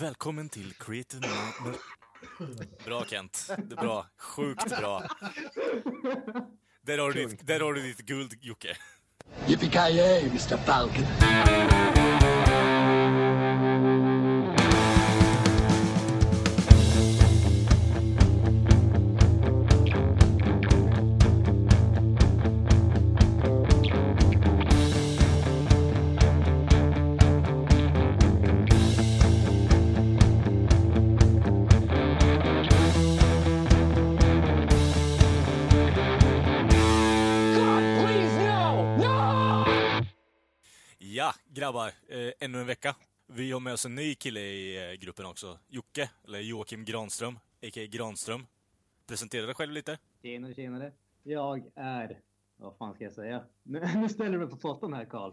Välkommen till Creative Mountain. Bra Kent. Det är bra. Sjukt bra. Där har du ditt, där har du ditt guld, Jocke. Yippee-ki-yay, Mr. Falcon. Grabbar. Eh, ännu en vecka. Vi har med oss en ny kille i eh, gruppen också. Jocke, eller Joakim Granström, a.k.a. Granström. Presentera dig själv lite. Tjenare, tjenare. Jag är... Vad fan ska jag säga? Nu, nu ställer du mig på pottan här, Karl.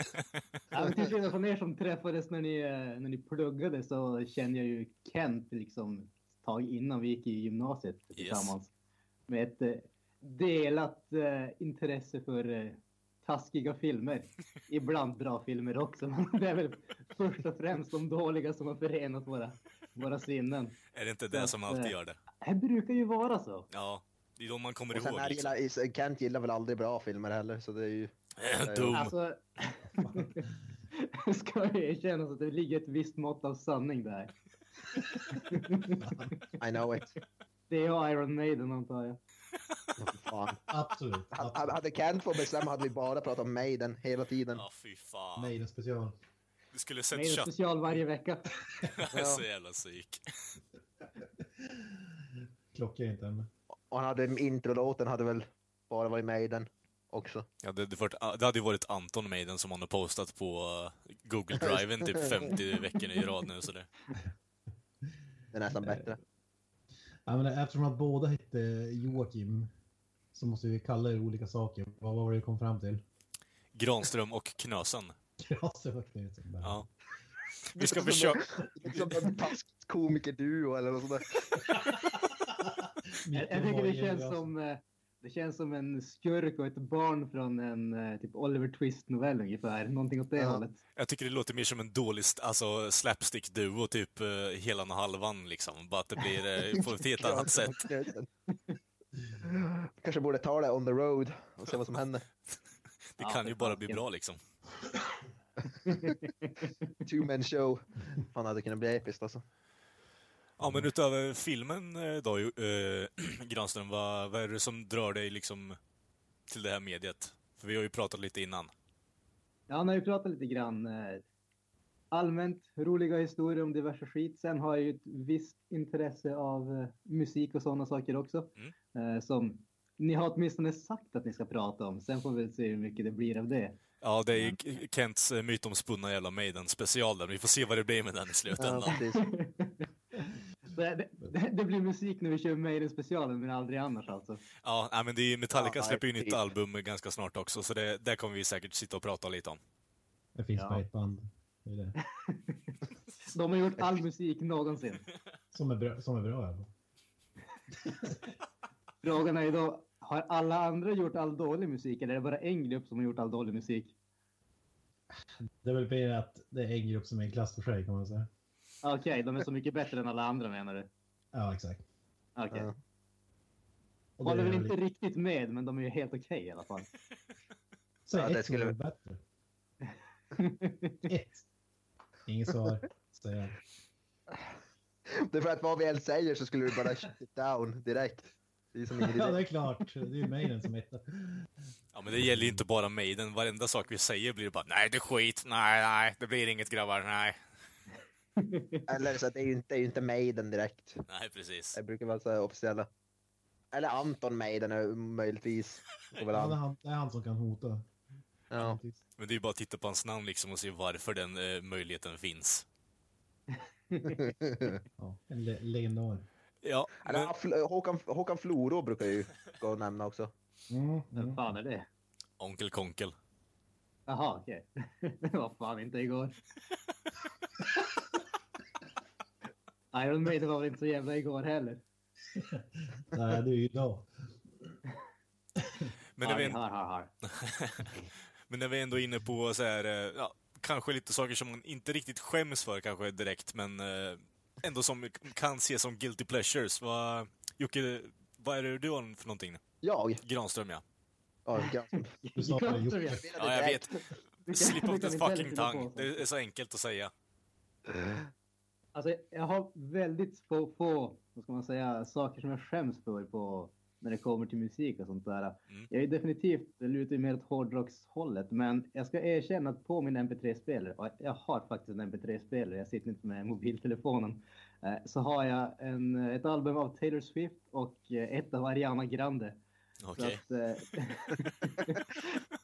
ja, till skillnad från er som träffades när ni, eh, när ni pluggade så känner jag ju Kent liksom ett tag innan vi gick i gymnasiet tillsammans. Med ett eh, delat eh, intresse för eh, taskiga filmer. Ibland bra filmer också, men det är väl först och främst de dåliga som har förenat våra, våra sinnen. Är det inte Så det att, som alltid eh, gör det? Det brukar ju vara så. Ja, det är de man kommer Och sen ihåg. är Liksom. gillar, Kent gillar väl aldrig bra filmer heller, så det är ju... Dum. Alltså, ska jag erkänna så att det ligger ett visst mått av sanning där. I know it. Det är Iron Maiden antar jag. Ja, fan. Absolut. Absolut. Hade Kent fått bestämma hade vi bara pratat om Maiden hela tiden. Ja, fy fan. Maiden special. Du skulle sett Maiden kött. special varje vecka. Jag är så jävla psyk. Klockrent ämne. Och han hade introlåten hade väl bara varit Maiden också. Ja, det, det, varit, det hade ju varit Anton Maiden som han har postat på eh, Google Driven typ 50 veckor i rad nu. Så det. Det är nästan bättre. Ja, men eftersom att båda hette Joakim så måste vi kalla er olika saker. Vad var det vi kom fram till? Granström och Knösen. Krasse var knuten. Ja. Vi ska försöka... Som en taskigt komikerduo eller något sånt där. Jag, jag tycker det känns som eh, det känns som en skurk och ett barn från en eh, typ Oliver Twist-novell ungefär. Någonting åt det Ja. hållet. Jag tycker det låter mer som en dålig alltså, slapstick-duo, typ uh, Helan och Halvan liksom. Bara att det blir uh, på ett helt annat sätt. Kanske borde ta det on the road och se vad som händer. Det Ja, kan för ju bara bli bra liksom. Two man show. Han hade kunnat bli episkt alltså. Ja, men utöver filmen eh, då, uh, Granström, vad, vad är det som drar dig liksom till det här mediet? För vi har ju pratat lite innan. Ja, när vi pratar lite grann eh, allmänt roliga historier om diverse skit. Sen har jag ju ett visst intresse av eh, musik och sådana saker också. Eh, som ni har åtminstone sagt att ni ska prata om. Sen får vi se hur mycket det blir av det. Ja, det är ju Kents uh, mytomspunna jävla Maiden special där. Vi får se vad det blir med den i Ja, slutändan. precis. Det, det, det blir musik när vi kör Maiden specialen men aldrig annars alltså. Ja, men det är ju Metallica Ja, släpper ju nytt album ganska snart också, så det, där kommer vi säkert sitta och prata lite om. Det finns Ja. bara ett band. Det är det. De har gjort all musik någonsin. Som är bra, som är bra i alla fall. Frågan är då, har alla andra gjort all dålig musik eller är det bara en grupp som har gjort all dålig musik? Det är väl mer att det är en grupp som är en klass för sig kan man säga. Okej, de är så mycket bättre än alla andra menar du? Ja, exakt. Okej. Ja. Och det Håller är väl inte riktigt med, men de är ju helt okej i alla fall. Säg Ja, det ett skulle- som är bättre. Ett. Inget svar. Säger jag. Det är för att vad vi än säger så skulle vi bara shut it down direkt. Det är som ingen Ja, det är klart. Det är ju Maiden som etta. Ja, men det gäller ju inte bara Maiden. Varenda sak vi säger blir bara nej, det är skit, nej, nej, det blir inget grabbar, nej. Eller så att det är ju inte, det är ju inte Maiden direkt. Nej, precis. Det brukar vara så officiella. Eller Anton Maiden är möjligtvis. Det, är an. han, det är han som kan hota. Ja. Men det är ju bara att titta på hans namn liksom och se varför den eh, möjligheten finns. Ja, en le legendar. Ja, Eller, men, Fl- Håkan, Håkan Floro brukar ju gå och nämna också. Mm, Vem mm. fan är det? Onkel Konkel. Jaha, okej. Det var fan inte igår. Iron Maiden var väl inte så jävla igår heller. Nej, det är ju idag. Men när, vi, har, har, har. men när vi ändå är inne på så här, eh, ja, kanske lite saker som man inte riktigt skäms för kanske direkt, men eh, ändå som kan ses som guilty pleasures. Vad, Jocke, vad är det du har för någonting? Jag? Granström, ja. Ja, det, Jocke. Ja, jag vet. Slip of the fucking tongue. Det är så enkelt att säga. Alltså, jag har väldigt få, få vad ska man säga, saker som jag skäms för på när det kommer till musik och sånt där. Mm. Jag är definitivt lutar mer åt hårdrockshållet, men jag ska erkänna att på min MP3-spelare, och jag har faktiskt en MP3-spelare, jag sitter inte med mobiltelefonen, eh, så har jag en, ett album av Taylor Swift och eh, ett av Ariana Grande. Okej. eh,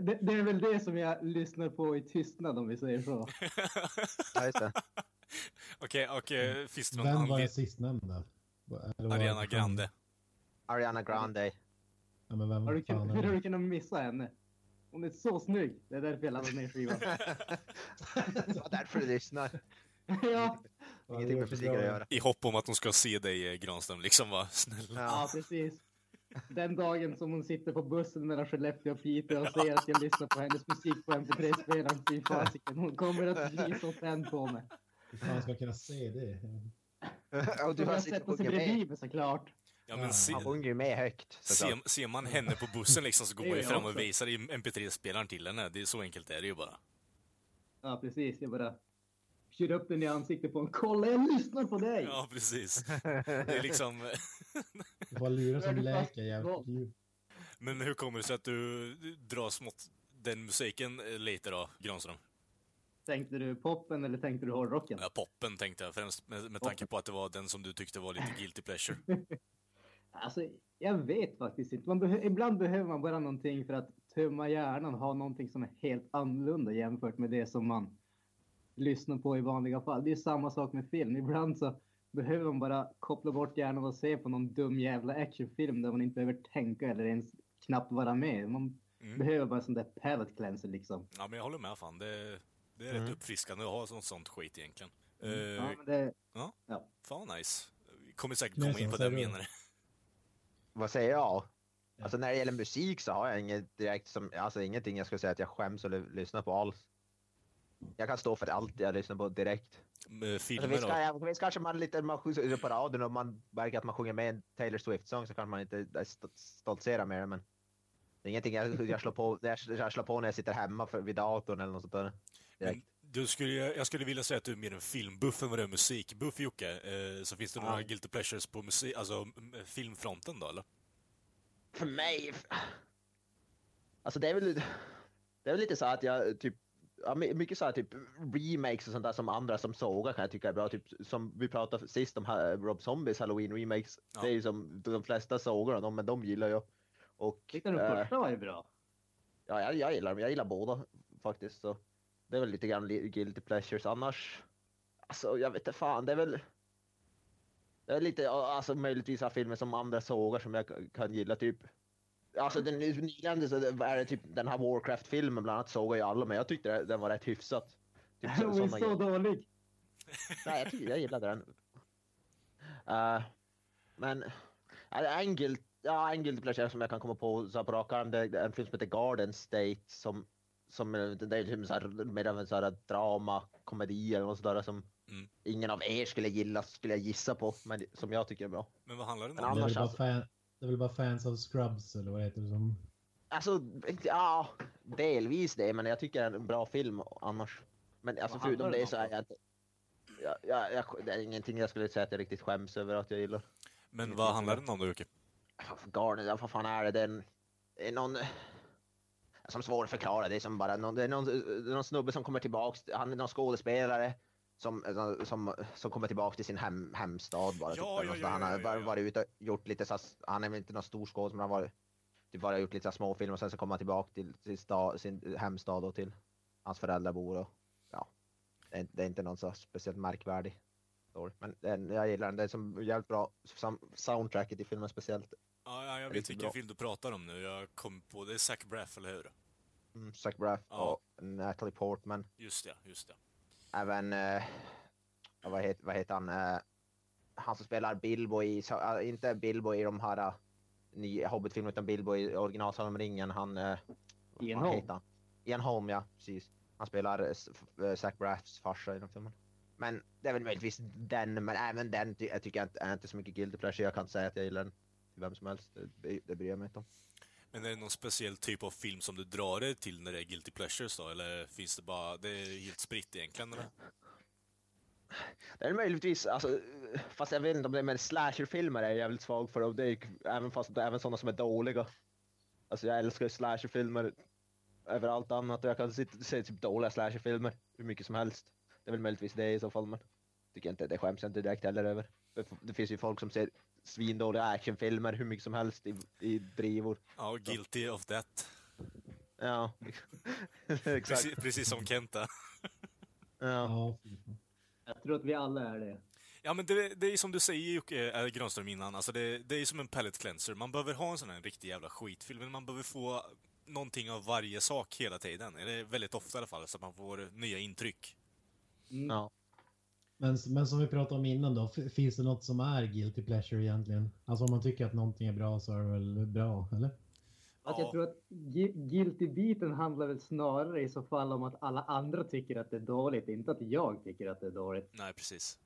det, det är väl det som jag lyssnar på i tystnad om vi säger så. Ja, just det. Okej, och eh, finns det någon Vem var den sistnämnda? Det Ariana? Grande. Ariana Grande. Ja, men vem Har du, fan är hur har det? du kunnat missa henne? Hon är så snygg. Det är därför jag laddade ner skivan. Det var därför du lyssnar. ja, Ingenting det med är musik att göra. I hopp om att hon ska se dig, eh, Granström, liksom va? Snälla. Ja. precis. Den dagen som hon sitter på bussen mellan Skellefteå och Piteå och säger att jag lyssnar på hennes musik på MP3-spelaren. Fy fasiken, hon kommer att bli så tänd på mig. Hur fan ska jag kunna se det? Och du har sjungit med. bredvid mig såklart. Ja, men se, Han sjunger ju med högt. ser, ser man henne på bussen liksom så går Det man ju fram och visar i MP3-spelaren till henne. Det är så enkelt är det ju bara. Ja, precis. Jag bara kör upp den i ansiktet på honom. Kolla, jag lyssnar på dig! Ja, precis. Det är liksom... Du får lura som läker jävligt djupt. Men hur kommer det sig att du dras mot den musiken eh, lite då, Granström? Tänkte du poppen eller tänkte du hårdrocken? Ja, poppen tänkte jag främst med, med tanke på att det var den som du tyckte var lite guilty pleasure. Alltså, jag vet faktiskt inte. Man behö- ibland behöver man bara någonting för att tömma hjärnan, ha någonting som är helt annorlunda jämfört med det som man lyssnar på i vanliga fall. Det är samma sak med film. Ibland så behöver man bara koppla bort hjärnan och se på någon dum jävla actionfilm där man inte behöver tänka eller ens knappt vara med. Man Mm. behöver bara en sån där palate cleanser liksom. Ja, men jag håller med fan. Det, det är Mm. rätt uppfriskande att ha sånt, sånt skit egentligen. Eh, Ja, men det, Fan vad nice. Vi kommer säkert komma in på säger det du. menare. Vad säger jag? Alltså när det gäller musik så har jag inget direkt som, alltså ingenting jag skulle säga att jag skäms eller lyssnar på alls. Jag kan stå för allt jag lyssnar på direkt. Med Alltså, filmer visst, kan visst kanske man lite man sjunger på radion och man märker att man sjunger med en Taylor Swift-sång så kanske man inte stoltserar med det men det är ingenting jag, jag, slår på, jag, jag slår på när jag sitter hemma för, vid datorn eller något sånt där. Men Direkt. du skulle, jag skulle vilja säga att du är mer en filmbuff än vad du är musikbuff, Jocke. Eh, så finns det Ja. några guilty pleasures på musik, alltså filmfronten då, eller? För mig... Alltså det är väl... Det är väl lite så att jag typ... Ja, mycket så här typ remakes och sånt där som andra som sågar kan jag tycka är bra. Typ som vi pratade sist om här, Rob Zombies Halloween remakes. Ja. Det är ju som de flesta sågar dem, men de gillar jag. Och... tyckte den eh, första var ju bra. Ja, jag, jag gillar dem. Jag gillar båda faktiskt. Så det är väl lite grann guilty pleasures. Annars, alltså jag vet inte fan, det är väl. Det är lite, alltså möjligtvis har filmer som andra sågar som jag kan gilla typ. Alltså den nyligen så det- är det typ den här Warcraft-filmen bland annat sågar ju alla, men jag tyckte det- den var rätt hyfsat. Typ så, Den var såna så grejer. dålig. Nej, jag, tycker, jag gillade den. Eh, men ja, en guilt, ja, en guilty pleasure som jag kan komma på så på rak arm, det är en film som heter Garden State som, som eh, det är typ så här, mer av en så här drama, komedi eller något sådär som Mm. ingen av er skulle gilla, skulle jag gissa på, men som jag tycker är bra. Men vad handlar den Men om? Det är, annars bara alltså- fan, det är väl bara fans av Scrubs eller vad heter det som? Alltså, ja, delvis det, men jag tycker det är en bra film annars. Men alltså Vad förutom det så är jag inte... Ja, ja, jag, det är ingenting jag skulle säga att jag riktigt skäms över att jag gillar. Men vad handlar den om då, Jocke? Garden, ja, vad fan är det? Det är, en, det är någon... Som svår att förklara, det är som bara någon, det är någon, någon snubbe som kommer tillbaks, han är någon skådespelare som, som, som kommer tillbaks till sin hem, hemstad bara. Ja, typ, ja, ja, han har ja, varit ute och gjort lite så, han är väl inte någon stor skådespelare, men han har varit, typ bara gjort lite småfilmer och sen så kommer han tillbaka till, till sta, sin hemstad och till hans föräldrar bor och ja. Det är, det är inte någon så speciellt märkvärdig story. Men den, jag gillar den, det är som jävligt bra soundtracket i filmen speciellt. Ja, ja jag vet vilken bra. film du pratar om nu. Jag kom på, det är Zac Braff, eller hur? Mm, Zach Braff och Natalie Portman. Just det, just det. Även, eh, vad, heter, vad heter han, eh, han som spelar Bilbo i, äh, inte Bilbo i de här uh, nya Hobbit-filmerna utan Bilbo i original om ringen, han, eh, Ian Holm. heter han? Ian Holm, ja, precis. Han spelar eh, eh, Zach Braffs farsa i den filmen. Men det är väl möjligtvis den, men även den ty jag tycker jag inte, är inte så mycket guilty pleasure. Jag kan inte säga att jag gillar den till vem som helst. Det, det bryr jag mig inte om. Men är det någon speciell typ av film som du drar dig till när det är guilty pleasures då? Eller finns det bara, det är helt spritt egentligen eller? Det är möjligtvis, alltså, fast jag vet inte om det är, mer slasherfilmer är jag jävligt svag för. Och det är, även fast även sådana som är dåliga. Alltså jag älskar ju slasherfilmer över allt annat och jag kan se, se typ dåliga slasherfilmer hur mycket som helst. Det är väl möjligtvis det i så fall, men tycker jag inte, det skäms jag inte direkt heller över. Det, det finns ju folk som ser svindåliga actionfilmer hur mycket som helst i, i drivor. Ja, guilty of that. Ja, exakt. Precis, precis som Kenta. Ja. Jag tror att vi alla är det. Ja men det, det är som du säger Jocke äh, Granström innan, alltså det, det är som en palette cleanser. Man behöver ha en sån här riktig jävla skitfilm, men man behöver få någonting av varje sak hela tiden. Eller väldigt ofta i alla fall, så att man får nya intryck. Mm. ja. Men, men som vi pratade om innan då, finns det något som är guilty pleasure egentligen? Alltså om man tycker att någonting är bra så är det väl bra, eller? Att jag tror att guilty-biten handlar väl snarare i så fall om att alla andra tycker att det är dåligt, inte att jag tycker att det är dåligt. Nej, precis.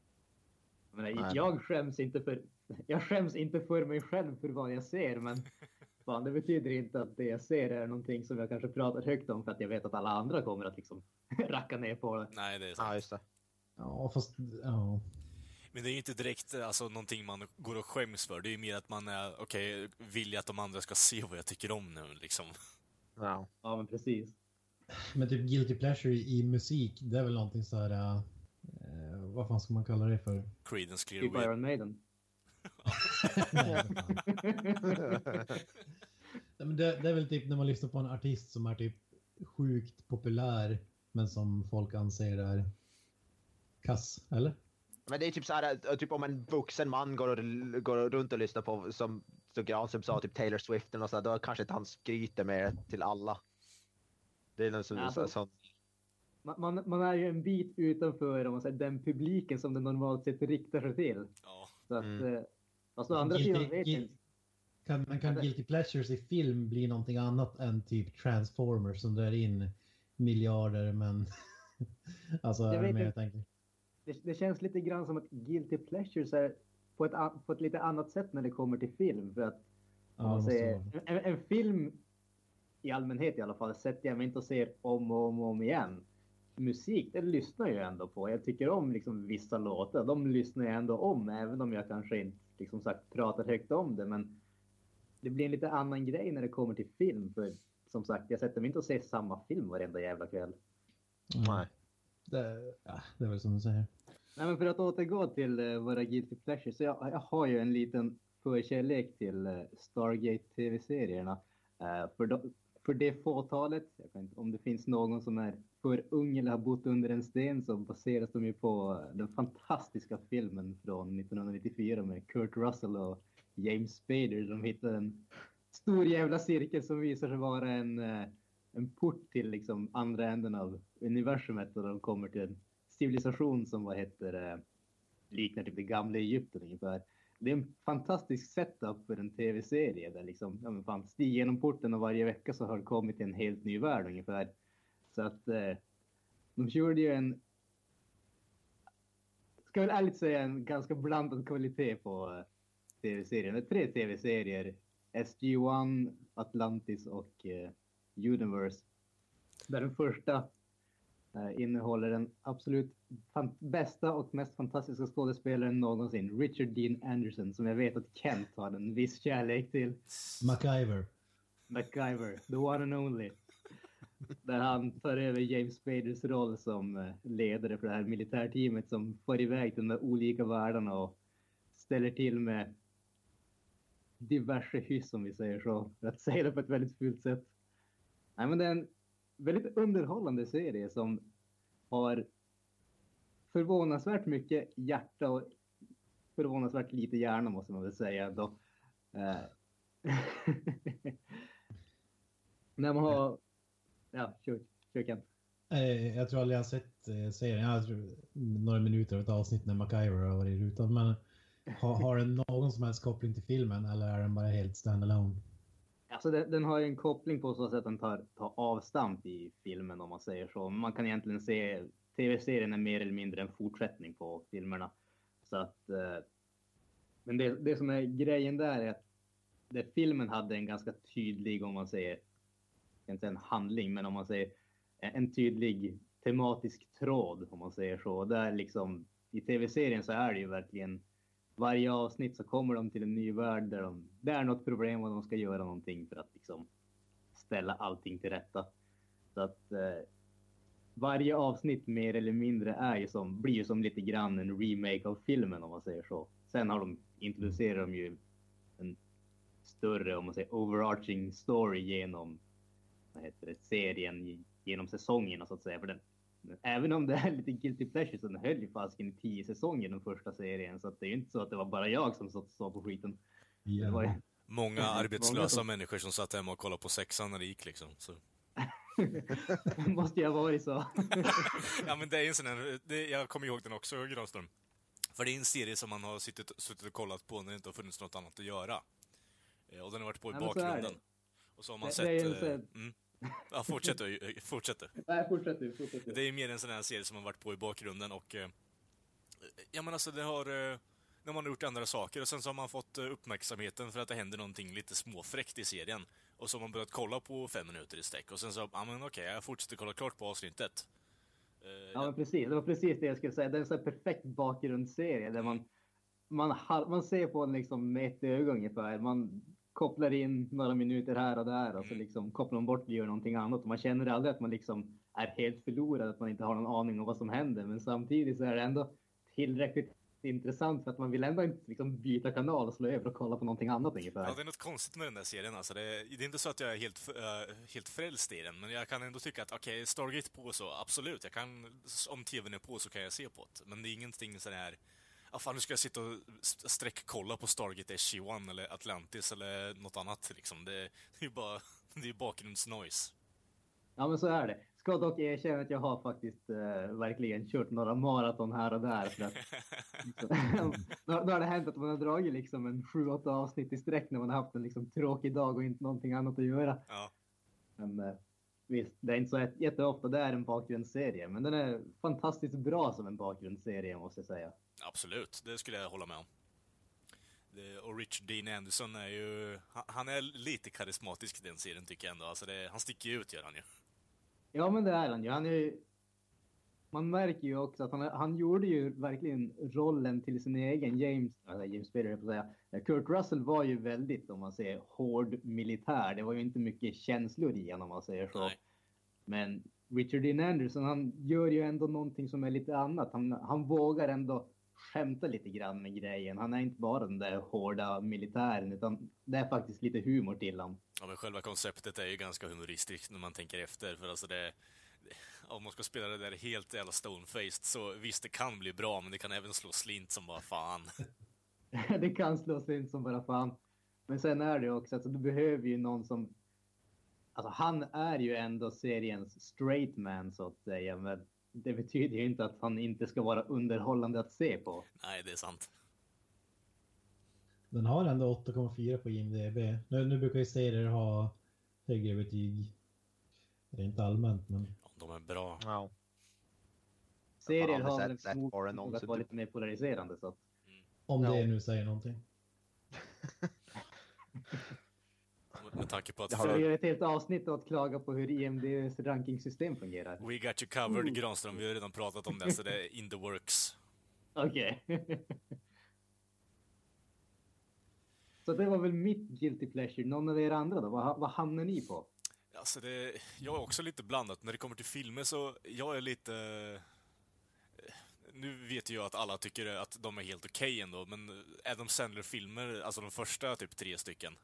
Jag, menar, Nej. jag skäms inte för jag skäms inte för mig själv för vad jag ser, men fan, det betyder inte att det jag ser är någonting som jag kanske pratar högt om för att jag vet att alla andra kommer att liksom racka ner på det. Nej, det är ja, sant. just det. Ja, fast ja. Men det är ju inte direkt alltså, någonting man går och skäms för. Det är ju mer att man är, okej, vill jag att de andra ska se vad jag tycker om nu liksom. Ja. Ja, men precis. Men typ guilty pleasure i, musik, det är väl någonting så här... eh, vad fan ska man kalla det för? Creedence Typ Clearwater. Iron Maiden. Nej, men det, det är väl typ när man lyssnar på en artist som är typ sjukt populär men som folk anser är kass, eller? Men det är typ så här, äh, typ om en vuxen man går, och, går runt och lyssnar på, som, som Granström sa, typ Taylor Swift eller något sånt, då kanske inte han skryter med det till alla. Det är något som, Alltså- så, Man, man, man är ju en bit utanför om man säger, den publiken som det normalt sett riktar sig till. Ja. Så att, Mm. eh, fast å andra sidan vet jag inte. Kan, men kan guilty pleasures i film bli någonting annat än typ Transformers som drar in miljarder men... alltså, Jag vet med jag tänker? Det, det känns lite grann som att guilty pleasures är på ett, på ett lite annat sätt när det kommer till film. För att Ja, säger, en, en film, i allmänhet i alla fall, sätter jag mig inte och ser om och om och om igen. Musik, det lyssnar jag ändå på. Jag tycker om liksom vissa låtar. De lyssnar jag ändå om, även om jag kanske inte liksom sagt pratar högt om det. Men det blir en lite annan grej när det kommer till film. För som sagt, jag sätter mig inte och ser samma film varenda jävla kväll. nej. Det, ja, det är väl som du säger. Nej, men för att återgå till uh, våra guilty pleasures. Så jag, jag har ju en liten förkärlek till uh, Stargate-tv-serierna. Uh, för, de, för det fåtalet, jag vet inte om det finns någon som är för ung eller har bott under en sten så baseras de ju på den fantastiska filmen från 1994 med Kurt Russell och James Spader. De hittar en stor jävla cirkel som visar sig vara en, en port till liksom andra änden av universumet och de kommer till en civilisation som vad heter liknar typ det gamla Egypten ungefär. Det är en fantastisk setup för en tv-serie där liksom, ja men fan, stig genom porten och varje vecka så har det kommit till en helt ny värld ungefär. Så att eh, de körde ju en, ska väl ärligt säga en ganska blandad kvalitet på eh, tv-serien. Det är tre tv-serier, SG-1, Atlantis och eh, Universe. Där den första innehåller den absolut bästa och mest fantastiska skådespelaren någonsin, Richard Dean Anderson, som jag vet att Kent har en viss kärlek till. MacGyver. MacGyver, the one and only. Där han tar över James Spaders roll som eh, ledare för det här militärteamet som får iväg till de där olika världarna och ställer till med diverse hyss om vi säger så. För att säga det på ett väldigt fult sätt. Nej, men det är en väldigt underhållande serie som har förvånansvärt mycket hjärta och förvånansvärt lite hjärna måste man väl säga ändå. Eh, När man har... Ja, kör, kör Kent. Eh, jag tror aldrig jag har sett eh, serien. Jag tror några minuter av ett avsnitt när MacGyver har varit i rutan. Men har, har den någon som helst koppling till filmen eller är den bara helt standalone? Alltså den, den har ju en koppling på så sätt att den tar, tar avstamp i filmen om man säger så. Man kan egentligen se tv-serien är mer eller mindre en fortsättning på filmerna. Så att, eh, men det, det som är grejen där är att det filmen hade en ganska tydlig, om man säger, inte en handling, men om man säger en, en tydlig tematisk tråd, om man säger så. Där liksom i tv-serien så är det ju verkligen varje avsnitt så kommer de till en ny värld där de, det är något problem och de ska göra någonting för att liksom ställa allting till rätta. Så att eh, varje avsnitt mer eller mindre är ju som, blir ju som lite grann en remake av filmen om man säger så. Sen har de, introducerar de ju en större, om man säger overarching story genom vad heter det, serien, genom säsongerna så att säga. För den, även om det är lite guilty pleasure så den höll ju fasken i tio säsonger den första serien. Så att det är ju inte så att det var bara jag som satt och såg på skiten. Det var ju, Många arbetslösa människor som satt hemma och kollade på sexan när det gick liksom. Så. måste ju ha varit så. Ja men det är en sån här, det, jag kommer ihåg den också, Granström. För det är en serie som man har suttit, suttit och kollat på när det inte har funnits något annat att göra. Eh, Och den har varit på i Ja, så bakgrunden. det. Och så har man Det- sett... det är en eh, sån- mm. Ja, fortsätt du, eh, fortsätt du. Nej, fortsätt du, fortsätt du. Det är mer en sån här serie som har varit på i bakgrunden och... Eh, ja men alltså det har... Eh, när man har gjort andra saker och sen så har man fått eh, uppmärksamheten för att det händer någonting lite småfräckt i serien. Och så har man börjat kolla på fem minuter i sträck och sen så, ja men okej, jag fortsätter kolla klart på avsnittet. Eh, Ja, men precis. Det var precis det jag skulle säga. Det är en sån perfekt bakgrundsserie där man, man, har, man ser på den liksom med ett öga ungefär. Man kopplar in några minuter här och där och så liksom kopplar man bort och gör någonting annat. Och man känner aldrig att man liksom är helt förlorad, att man inte har någon aning om vad som händer. Men samtidigt så är det ändå tillräckligt intressant för att man vill ändå inte liksom byta kanal och slå över och kolla på någonting annat ungefär. Ja, det är något konstigt med den där serien. Alltså, det, är, det är inte så att jag är helt, äh, helt frälst i den, men jag kan ändå tycka att okej, Stargate på så, absolut, jag kan, om tvn är på så kan jag se på det. Men det är ingenting sån här, ja fan nu ska jag sitta och st- sträckkolla på Stargate SG-1 eller Atlantis eller något annat liksom. Det, är ju bara, det är bakgrundsnoise. Ja, men så är det. Ska dock erkänna att jag har faktiskt eh, verkligen kört några maraton här och där. För att, då, då har det hänt att man har dragit liksom en sju, åtta avsnitt i sträck när man har haft en liksom tråkig dag och inte någonting annat att göra. Ja, Men eh, visst, det är inte så jät- jätteofta det är en bakgrundsserie, men den är fantastiskt bra som en bakgrundsserie måste jag säga. Absolut, det skulle jag hålla med om. Det, och Richard Dean Anderson är ju, han, han är lite karismatisk i den serien tycker jag ändå. Alltså det, han sticker ju ut gör han ju. Ja, men det är han ju. Han är ju... Man märker ju också att han, han gjorde ju verkligen rollen till sin egen James, äh, James Spader, får säga. Kurt Russell var ju väldigt, om man säger, hård militär. Det var ju inte mycket känslor i honom, om man säger så. Nej. Men Richard Dean Anderson, han gör ju ändå någonting som är lite annat. Han, han vågar ändå skämta lite grann med grejen. Han är inte bara den där hårda militären, utan det är faktiskt lite humor till honom. Ja, men själva konceptet är ju ganska humoristiskt när man tänker efter. För alltså det, om man ska spela det där helt jävla stonefaced så visst, det kan bli bra, men det kan även slå slint som bara fan. det kan slås in som bara fan. Men sen är det också, alltså, du behöver ju någon som... Alltså han är ju ändå seriens straight man så att säga. Men det betyder ju inte att han inte ska vara underhållande att se på. Nej, det är sant. Den har ändå 8,4 på IMDB. Nu, nu brukar ju serier ha högre betyg. Rent allmänt, men Ja, de är bra. Ja. Serier har sett- väl bara att vara lite mer polariserande. Så att, om Ja. det nu säger någonting. Med, tanke på att Jag så har- vi gör ett helt avsnitt av att klaga på hur IMDs rankingsystem fungerar. We got you covered, Granström. Vi har redan pratat om det, så det är in the works. Okej. så det var väl mitt guilty pleasure. Någon av er andra då? Vad, vad hamnar ni på? Alltså det, jag är också lite blandat. När det kommer till filmer så, jag är lite... Nu vet jag att alla tycker att de är helt okej ändå, men Adam Sandler-filmer, alltså de första typ tre stycken.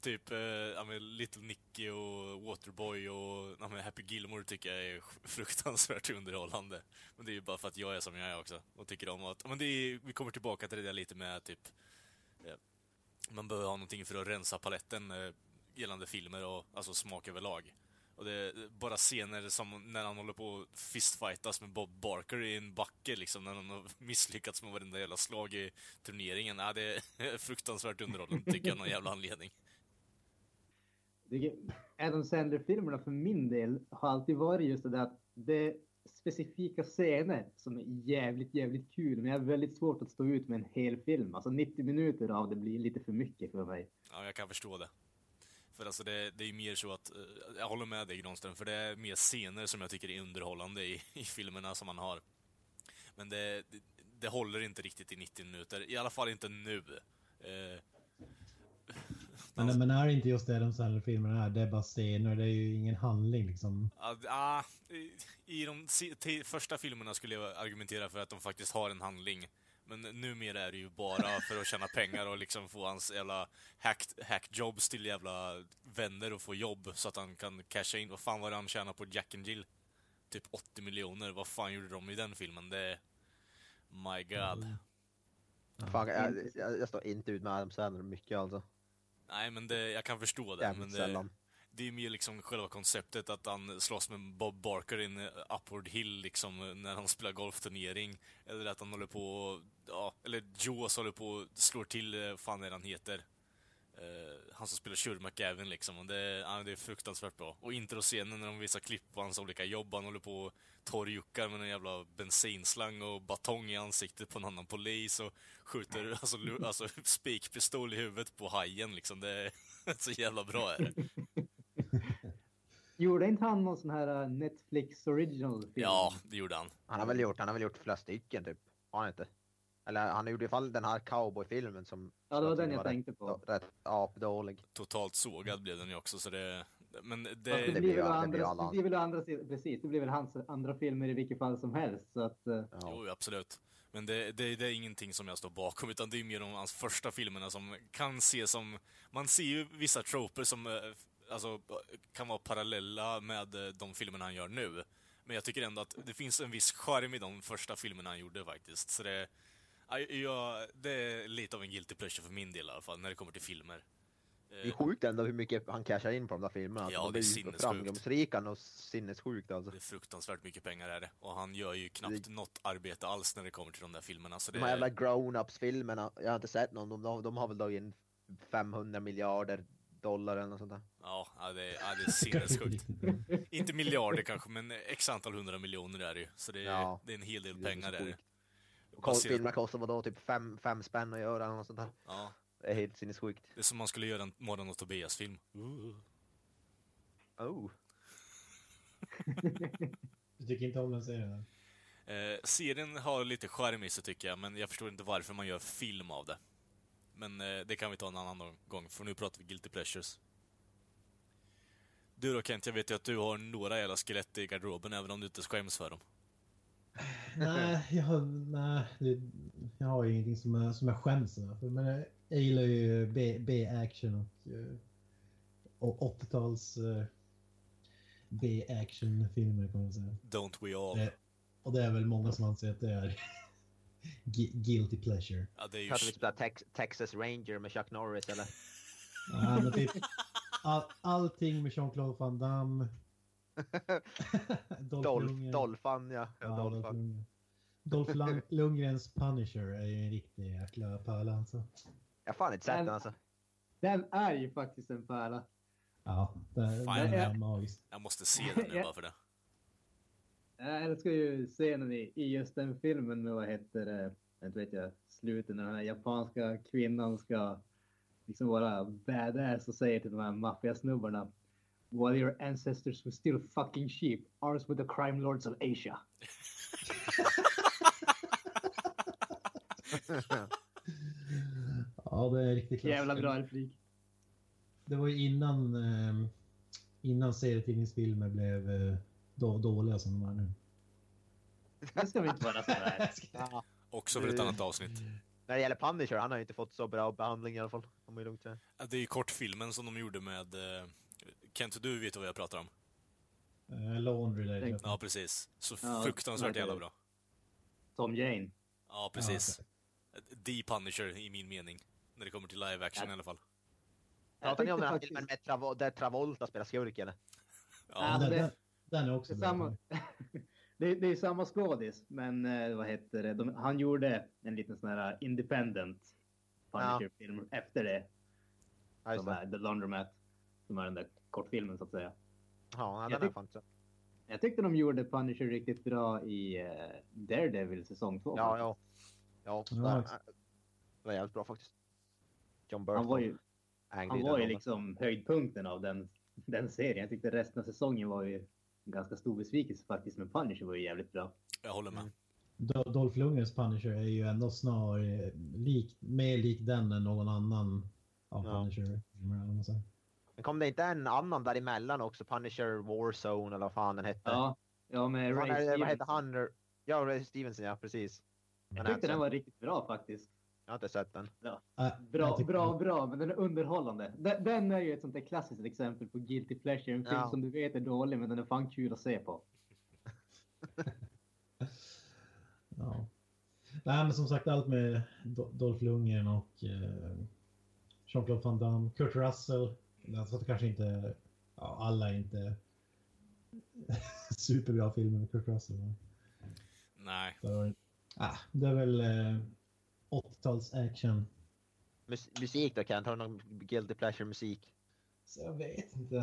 Typ eh, men Little Nicky och Waterboy och ja, men Happy Gilmore tycker jag är fruktansvärt underhållande. Men det är ju bara för att jag är som jag är också och tycker om att... Men det är, vi kommer tillbaka till det där lite med typ... eh, Man behöver ha någonting för att rensa paletten eh, gällande filmer och alltså smak överlag. Och det är bara scener som när han håller på att fistfightas med Bob Barker i en backe liksom, när han har misslyckats med varenda jävla slag i turneringen. Ja, det är fruktansvärt underhållande, tycker jag, av någon jävla anledning. Adam Sandler-filmerna för min del har alltid varit just det där att det är specifika scener som är jävligt, jävligt kul. Men jag har väldigt svårt att stå ut med en hel film. Alltså 90 minuter av det blir lite för mycket för mig. Ja, jag kan förstå det. För alltså det, det är ju mer så att, eh, jag håller med dig Granström, för det är mer scener som jag tycker är underhållande i, i filmerna som man har. Men det, det, det håller inte riktigt i 90 minuter, i alla fall inte nu. Eh, men, men är det inte just det de Sandler-filmerna är? Det är bara scener, det är ju ingen handling liksom. Ja, ah, i- I de första filmerna skulle jag argumentera för att de faktiskt har en handling. Men numera är det ju bara för att tjäna pengar och liksom få hans jävla hack, hackjobs till jävla vänner och få jobb så att han kan casha in. Vad fan var det han tjänade på Jack and Jill? Typ 80 miljoner. Vad fan gjorde de i den filmen? Det... My God. Fan, jag, jag, jag står inte ut med Adam Sandler mycket alltså. Nej, men det, jag kan förstå det. Jävligt Men det, sällan. det är mer liksom själva konceptet att han slåss med Bob Barker i en upward hill liksom när han spelar golfturnering. Eller att han håller på och, ja, eller Jaws håller på och slår till, eh, fan är han heter? Eh, han som spelar Shurd McGavin liksom. Och det, ja, det är fruktansvärt bra. Och introscenen när de visar klipp på hans olika jobb. Han håller på och torrjuckar med en jävla bensinslang och batong i ansiktet på en annan polis och skjuter alltså, lu- alltså spikpistol i huvudet på hajen liksom. Det är så jävla bra är det. Gjorde inte han någon sån här uh, Netflix original film? Ja, det gjorde han. Han har väl gjort, han har väl gjort flera stycken typ. Har han inte? Eller han gjorde i alla fall den här cowboyfilmen som... Ja, det var den jag tänkte på. Rätt, rätt apdålig. Totalt sågad blev den ju också, så det... Men det... det det blir väl ju- å det blir andra, alla det blir väl andra precis, det blir väl hans andra filmer i vilket fall som helst. Så att, uh, Ja. Jo, absolut. Men det, det, det är ingenting som jag står bakom, utan det är mer om hans första filmerna som kan ses som... Man ser ju vissa troper som eh, alltså, kan vara parallella med eh, de filmerna han gör nu. Men jag tycker ändå att det finns en viss charm i de första filmerna han gjorde faktiskt. Så det, ja, det är lite av en guilty pleasure för min del i alla fall, när det kommer till filmer. Det är sjukt ändå hur mycket han cashar in på de där filmerna. Ja, de det är sinnessjukt. framgångsrika och sinnessjukt alltså. Det är fruktansvärt mycket pengar är det. Och han gör ju knappt något arbete alls när det kommer till de där filmerna. Så det De här jävla grown-ups-filmerna, jag har inte sett någon, de, de, de har väl dragit in 500 miljarder dollar eller något sånt där. Ja, det, är- ja, det är sinnessjukt. Inte miljarder kanske, men x antal hundra miljoner är det ju. Så det är, Ja. det är en hel del Det pengar är det. Filmerna kostar vadå, typ fem, fem spänn att göra eller något sånt där. Ja, Det är helt sinnessjukt. det är som man skulle göra en Morgon och Tobias-film. Oh. Du tycker inte om den serien? Eh, serien har lite charm i sig tycker jag, men jag förstår inte varför man gör film av det. Men eh, det kan vi ta en annan gång, för nu pratar vi Guilty Pleasures. Du då Kent, jag vet ju att du har några jävla skelett i garderoben, även om du inte skäms för dem. Nej, jag, har- nej det, jag har ju ingenting som jag, som jag skäms över. Men jag, jag gillar ju B- B-action och, eh, och 80-tals eh, B-action-filmer kan man säga. Don't we all? Det, och det är väl många som anser att det är guilty pleasure. Ja, det är ju... Vi Tex Texas Ranger med Chuck Norris eller? Ja, men typ, all, allting med Jean-Claude Van Damme. Dolph Dolph, Lundgren. Dolphan ja. ja Ja, Dolph. Dolph Lundgren. Dolph Lund- Lundgrens Punisher är ju en riktig jäkla pärla alltså. Jag har fan inte sett Men- den alltså. den är ju faktiskt en pärla. Ja, det, Fan, den är magisk. Jag måste se den nu bara för det. Jag älskar ju scenen i, i just den filmen med vad heter det, inte vet jag, slutet när den här japanska kvinnan ska liksom vara badass och säger till de här maffiasnubbarna While your ancestors were still fucking sheep, ours were the crime lords of Asia. Ja, det är riktigt klass. Jävla bra replik. Det var ju innan, eh, innan serietidningsfilmer blev eh, då, dåliga som de är nu. Det ska vi inte vara sådär. Ja. Också för ett annat avsnitt. När det gäller Punisher, han har ju inte fått så bra behandling i alla fall. Om Det är ju kortfilmen som de gjorde med... eh, Kent, du vet vad jag pratar om? Eh, Laundry Day. Ja, precis. Så Ja, fruktansvärt jävla bra. Tom Jane. Ja, precis. The Punisher i min mening. När det kommer till live action Ja. i alla fall. Pratar ni om den här faktiskt- filmen med Travo där Travolta spelar skurk eller? Ja, den, det- den, är också Det är, samma, det, det är samma skådis, men eh, vad heter det? De, han gjorde en liten sån här independent Punisher-film efter det. Ja, Som är The Laundromat. Som är den där kortfilmen så att säga. Ja, den Jag är tyck- fan inte så. Jag tyckte de gjorde Punisher riktigt bra i uh, Daredevil säsong 2. Ja, ja. Ja, det exakt. var jävligt bra faktiskt. John Burton. Han var ju, han var ju liksom höjdpunkten av den, den serien. Jag tyckte resten av säsongen var ju en ganska stor besvikelse faktiskt. Men Punisher var ju jävligt bra. Jag håller med. Mm. Do- Dolph Lundgrens Punisher är ju ändå snarare lik, mer lik den än någon annan av Ja. Punisher. Men kom det inte en annan däremellan också? Punisher Warzone eller vad fan den hette? Ja, ja med Ray är det- vad hette Stevenson. han? Ja, Ray Stevenson, ja precis. Jag tyckte den var riktigt bra faktiskt. Jag har inte sett den. Bra, tycker- bra, bra, men den är underhållande. Den, den är ju ett sånt där klassiskt exempel på guilty pleasure. En film Ja. som du vet är dålig, men den är fan kul att se på. Ja. Nej, men som sagt allt med Do- Dolph Lundgren och eh, Jean-Claude Van Damme, Kurt Russell. Alltså det kanske inte, ja, alla är inte superbra filmer med Kurt Russell. Men Nej. det, var, ah, det är väl eh, 80-tals action. Mus musik då Kent? Har du någon guilty pleasure musik? Så jag vet inte.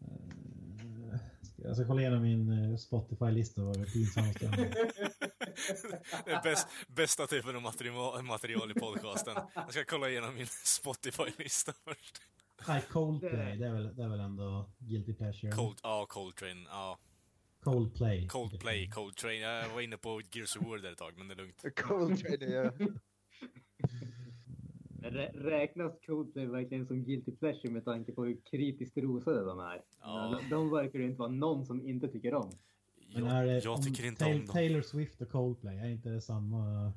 Eh, ska- Jag ska kolla igenom min eh, Spotify-lista vad det är pinsammaste. Det är bäst, bästa typen av material, material i podcasten. Jag ska kolla igenom min Spotify-lista först. Nej, Coldplay, det är, väl, det är väl ändå guilty pleasure. Cold, ja, Coltrane. Ja, Coldplay. Coldplay, Coltrane. Jag var inne på Gears of War där ett tag, men det är lugnt. Coltrane, ja. Rä, räknas Coldplay verkligen som guilty pleasure med tanke på hur kritiskt rosade de är? Ja. De, de verkar ju inte vara någon som inte tycker om. Jag, jag om tycker inte om dem. Taylor Swift och Coldplay, är inte det samma?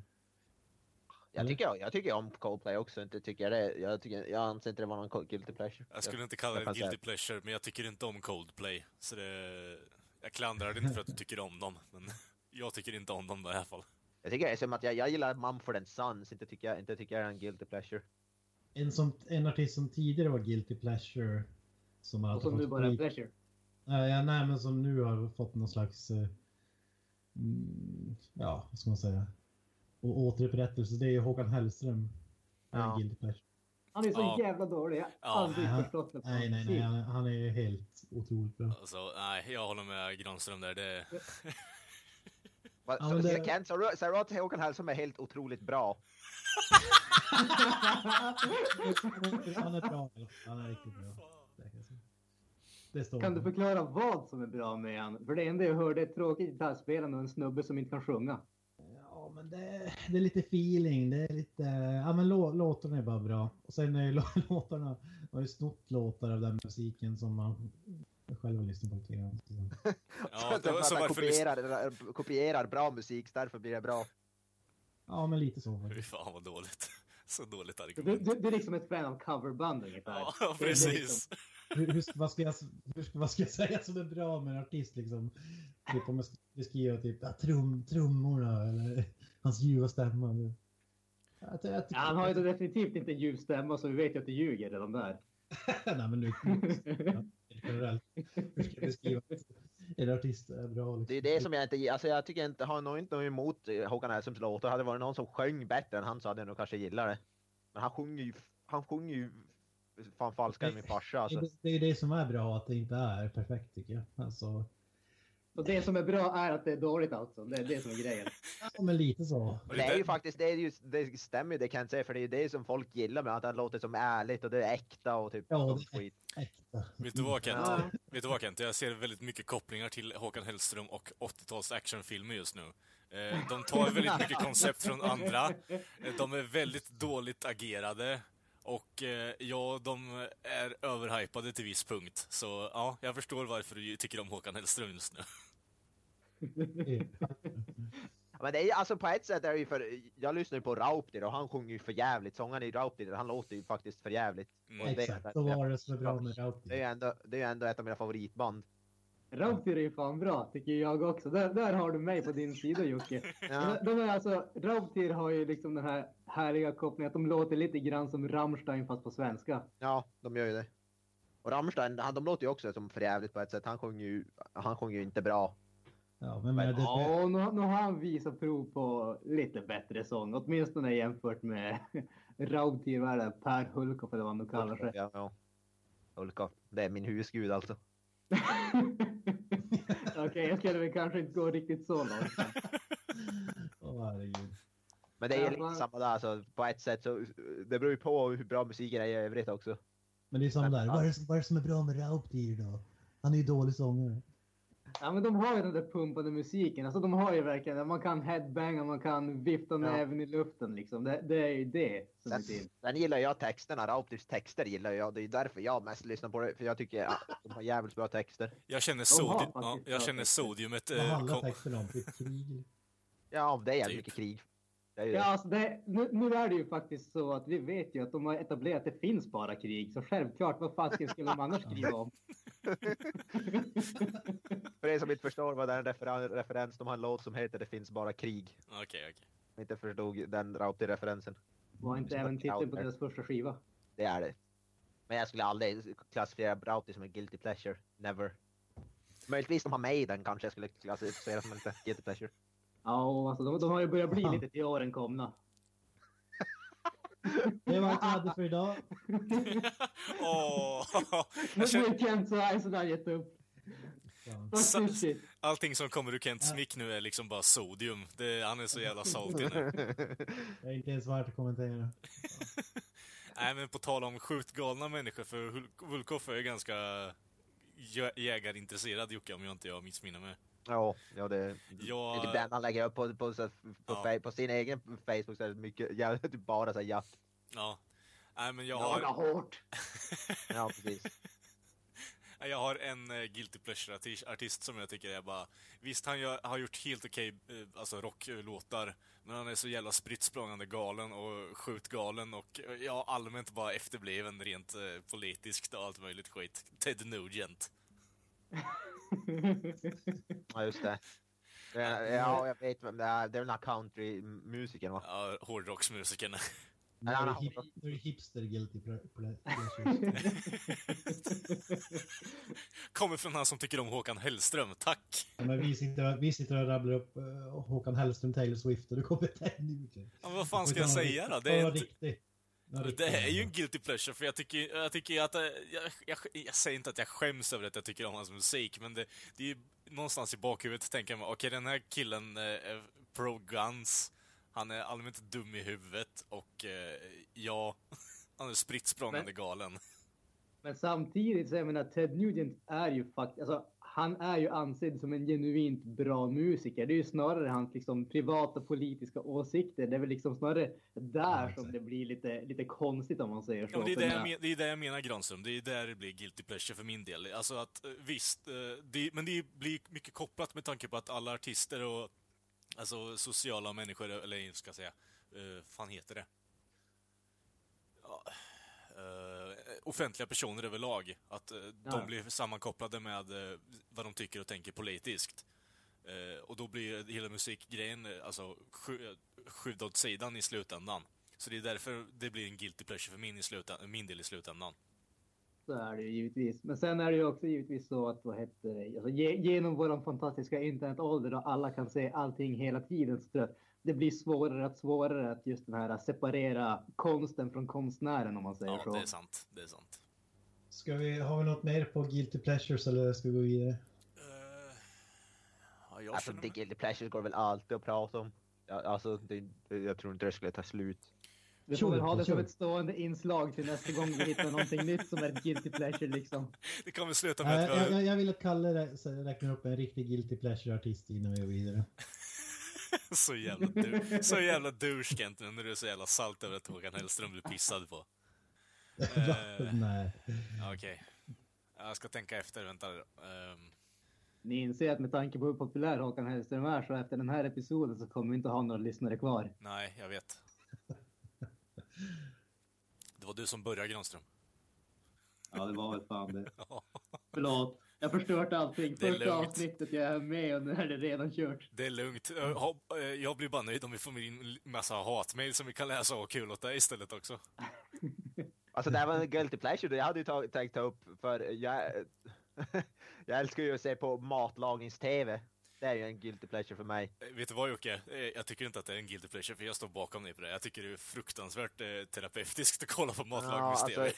Jag tycker, jag tycker om Coldplay också. Inte tycker jag, det. Jag, tycker, jag anser inte det var någon guilty pleasure. Jag skulle inte kalla jag det kan guilty pleasure, men jag tycker inte om Coldplay. Så det... Jag klandrar det inte för att du tycker om dem, men jag tycker inte om dem i alla fall. Jag tycker det är som att jag, jag gillar Mumford and Sons. Inte tycker jag, inte tycker jag är en guilty pleasure. En, som, en artist som tidigare var guilty pleasure. Som har Och som fått nu bara är pleasure. Nej, ja, nej, men som nu har fått någon slags... eh, Mm, ja, vad ska man säga? Och återupprättelse. Det är ju Håkan Hellström. Ja. Han är så Ja. jävla dålig. Jag har Ja. aldrig Nej, han- förstått det. Nej, nej, nej. Han, är ju helt otroligt bra. Alltså, nej, jag håller med Granström där. Det... Va, Ja, så, men så det- Kent, så du- att Håkan Hellström är helt otroligt bra? Han är bra. Han är riktigt bra. Det kan. Det du för. förklara vad som är bra med han? För det enda jag hörde är ett tråkigt gitarrspelande och en snubbe som inte kan sjunga. Ja, men det, det är lite feeling. Det är lite... Ja, men lå, låtarna är bara bra. Och sen är ju låtarna... Man har ju snott låtar av den musiken som man själv har lyssnat på lite grann. Ja, så, det var, så varför kopierar, kopierar bra musik, så därför blir det bra. Ja, men lite så Fy fan vad dåligt. Så dåligt Du, argument. du, du är liksom ett fan av coverband ungefär. Ja, precis. liksom- Hur, hur, vad, ska jag, hur, vad ska jag säga som är bra med en artist liksom? Typ om jag beskriva typ ja, trum, trummorna eller hans ljuva stämma. Jag, jag, Ja, han har ju definitivt inte en ljuv stämma så vi vet ju att det ljuger redan där. Nej, men nu... Generellt. Hur ska jag beskriva att en artist är bra? Liksom? Det är det som jag inte alltså jag tycker inte, har nog inte något emot eh, Håkan Hellströms låtar. Hade det varit någon som sjöng bättre än han så hade jag nog kanske gillat det. Men han sjunger ju, han sjunger ju fan falskare än min farsa alltså. Det, det är det som är bra, att det inte är perfekt tycker jag. Alltså, Och det som är bra är att det är dåligt alltså. Det är det som är grejen. ja, men lite så. Det är ju faktiskt, det, är ju, det stämmer ju det kan jag säga, för det är ju det som folk gillar med att det låter som ärligt och det är äkta och typ Ja, det är- skit. Äkta. Vet du vad Kent? Ja. Vet du vad Kent? Jag ser väldigt mycket kopplingar till Håkan Hellström och 80-tals actionfilmer just nu. Eh, De tar väldigt mycket koncept från andra. De är väldigt dåligt agerade. Och eh, ja, de är överhypade till viss punkt. Så ja, jag förstår varför du tycker om Håkan Hellström just nu. Men det är alltså på ett sätt är det ju för, jag lyssnar ju på Rauptir och han sjunger ju för jävligt. Sångaren i Rauptir, han låter ju faktiskt för jävligt. Mm. Och det är- Exakt, så var det som är bra med Det är ju ändå, det är ju ändå ett av mina favoritband. Rauptir är ju fan bra, tycker jag också. Där, där har du mig på din sida Jocke. Ja. De, de är alltså, Rauptir har ju liksom den här härliga kopplingen att de låter lite grann som Rammstein fast på svenska. Ja, de gör ju det. Och Rammstein, han, de låter ju också som förjävligt på ett sätt. Han sjunger ju, han sjunger ju inte bra. Ja, men, men det, det, Ja, nu, nu har han visat prov på lite bättre sång. Åtminstone jämfört med Raubtyrvärden Per Hulkoff eller vad han nu kallar sig. Ja, ja. Ulka, det är min husgud alltså. Okej, jag skulle väl kanske inte gå riktigt så långt. Herregud. Men det är lite samma där, så på ett sätt så det beror ju på hur bra musiken är i övrigt också. Men det är som Men- där, vad är, det, vad är det som är bra med Rauptir då? Han är ju dålig sångare. Ja, men de har ju den där pumpande musiken. Alltså de har ju verkligen, man kan headbanga, man kan vifta näven i luften liksom. Det, det är ju det som är Sen, till. sen gillar jag texterna, Rauptirs texter gillar jag. Det är därför jag mest lyssnar på det, för jag tycker att de har jävligt bra texter. Jag känner, De har sodi- ja, jag känner texter. sodiumet... Vad Eh, handlar kom- texten om? Krig? Ja, det är jävligt Typ. mycket krig. Det är ju Ja, det. alltså det, nu, nu är det ju faktiskt så att vi vet ju att de har etablerat att det finns bara krig. Så självklart, vad fan skulle de annars skriva om? För er som inte förstår vad det är en referen- referens, de har en låt som heter Det finns bara krig. Okej, okej. Om inte förstod den Rauptir-referensen. Var inte även titeln på deras första skiva? Det är det. Men jag skulle aldrig klassifiera Brauti som en guilty pleasure. Never. Möjligtvis de har Maiden kanske jag skulle klassificera som en guilty pleasure. Ja, alltså de, de har ju börjat bli lite till åren komna. Det var allt vi hade för idag. Åh! Nu jag känner, Kent så arg så där gett upp. Shit. allting som kommer ur Kents mick nu är liksom bara sodium. Det, han är så jävla salty nu. Det är inte ens värt att kommentera. Nej, men på tal om sjukt galna människor, för Hul- Hulkoff är ju ganska jä- jägarintresserad Jocke, om jag inte jag missminner mig. Ja, ja det, Ja. det är typ den han lägger upp på, på, på, på, Ja. på sin egen Facebook så är det mycket, ja, typ bara så här jakt. Ja. Nej, men jag har, hårt. Ja, precis. jag har en uh, Guilty Pleasure-artist som jag tycker är bara... Visst, han gör, har gjort helt okej eh, alltså rocklåtar, men han är så jävla spritt galen och skjutgalen och eh, ja, allmänt bara efterbliven rent politiskt och allt möjligt skit. Ted Nugent. Ja, just det. ja, jag vet vem det är. Det är den här countrymusikern va? Ja, hårdrocksmusikern. Nu är det har- hip- nu är det hipster guilty. Kommer från han som tycker om Håkan Hellström, tack! Ja, Men vi sitter, vi sitter och rabblar upp uh, Håkan Hellström, Taylor Swift och du kommer Ted Nugent. Ja, men vad fan ska jag säga då? Det är ta Det är ju en guilty pleasure, för jag tycker, jag tycker att... eh, Jag, jag, jag säger inte att jag skäms över att jag tycker om hans musik, men det, det är ju någonstans i bakhuvudet tänker jag mig, okej den här killen eh, är pro-guns, han är allmänt dum i huvudet och eh, ja, han är spritt galen. Men samtidigt så jag menar Ted Nugent är ju faktiskt, alltså han är ju ansedd som en genuint bra musiker. Det är ju snarare hans liksom privata politiska åsikter. Det är väl liksom snarare där som det blir lite, lite konstigt om man säger så. Ja, det, är det, jag men, det är det jag menar Granström, det är där det blir guilty pleasure för min del. Alltså att eh, visst, eh, det, men det blir mycket kopplat med tanke på att alla artister och alltså sociala människor, eller ska jag säga, uh, fan heter det? Ja, eh, offentliga personer överlag, att eh, de Ja. blir sammankopplade med eh, vad de tycker och tänker politiskt. Eh, och då blir hela musikgrejen alltså skju- skjut åt sidan i slutändan. Så det är därför det blir en guilty pleasure för min, i slutändan, min del i slutändan. Så är det ju givetvis. Men sen är det ju också givetvis så att vad heter det? Alltså, ge, genom våran fantastiska internetålder och alla kan se allting hela tiden. Så det- det blir svårare och svårare att just den här separera konsten från konstnären om man säger Ja, så. det är sant. Det är sant. Ska vi, har vi något mer på guilty pleasures eller ska vi gå vidare? Uh, ja, jag Alltså, det guilty pleasures går väl alltid att prata om. Ja, alltså, det, jag tror inte det skulle ta slut. Vi får väl ha det som ett stående inslag till nästa gång vi hittar någonting nytt som är ett guilty pleasure liksom. Det kommer sluta med att jag, jag, jag vill att Kalle räknar upp en riktig guilty pleasure-artist innan vi går vidare. så jävla du... så jävla douche Kent, nu när du är så jävla salt över att Håkan Hellström blir pissad på. Eh, Nej. Okej. Jag ska tänka efter, vänta. Ehm, Ni inser att med tanke på hur populär Håkan Hellström är så efter den här episoden så kommer vi inte ha några lyssnare kvar. nej, jag vet. Det var du som började Granström. Ja, det var väl fan det. Förlåt. Jag har förstört allting. Det är Första lugnt. avsnittet jag är med och nu är det redan kört. Det är lugnt. Jag blir bara nöjd om vi får in massa hatmejl som vi kan läsa och ha kul åt det istället också. Alltså det här var en guilty pleasure. Jag hade ju tag- tänkt ta upp för jag, jag älskar ju att se på matlagnings-tv. Det är ju en guilty pleasure för mig. Eh, Vet du vad Jocke? Eh, Jag tycker inte att det är en guilty pleasure, för jag står bakom dig på det. Jag tycker det är fruktansvärt eh, terapeutiskt att kolla på matlagningstv. alltså,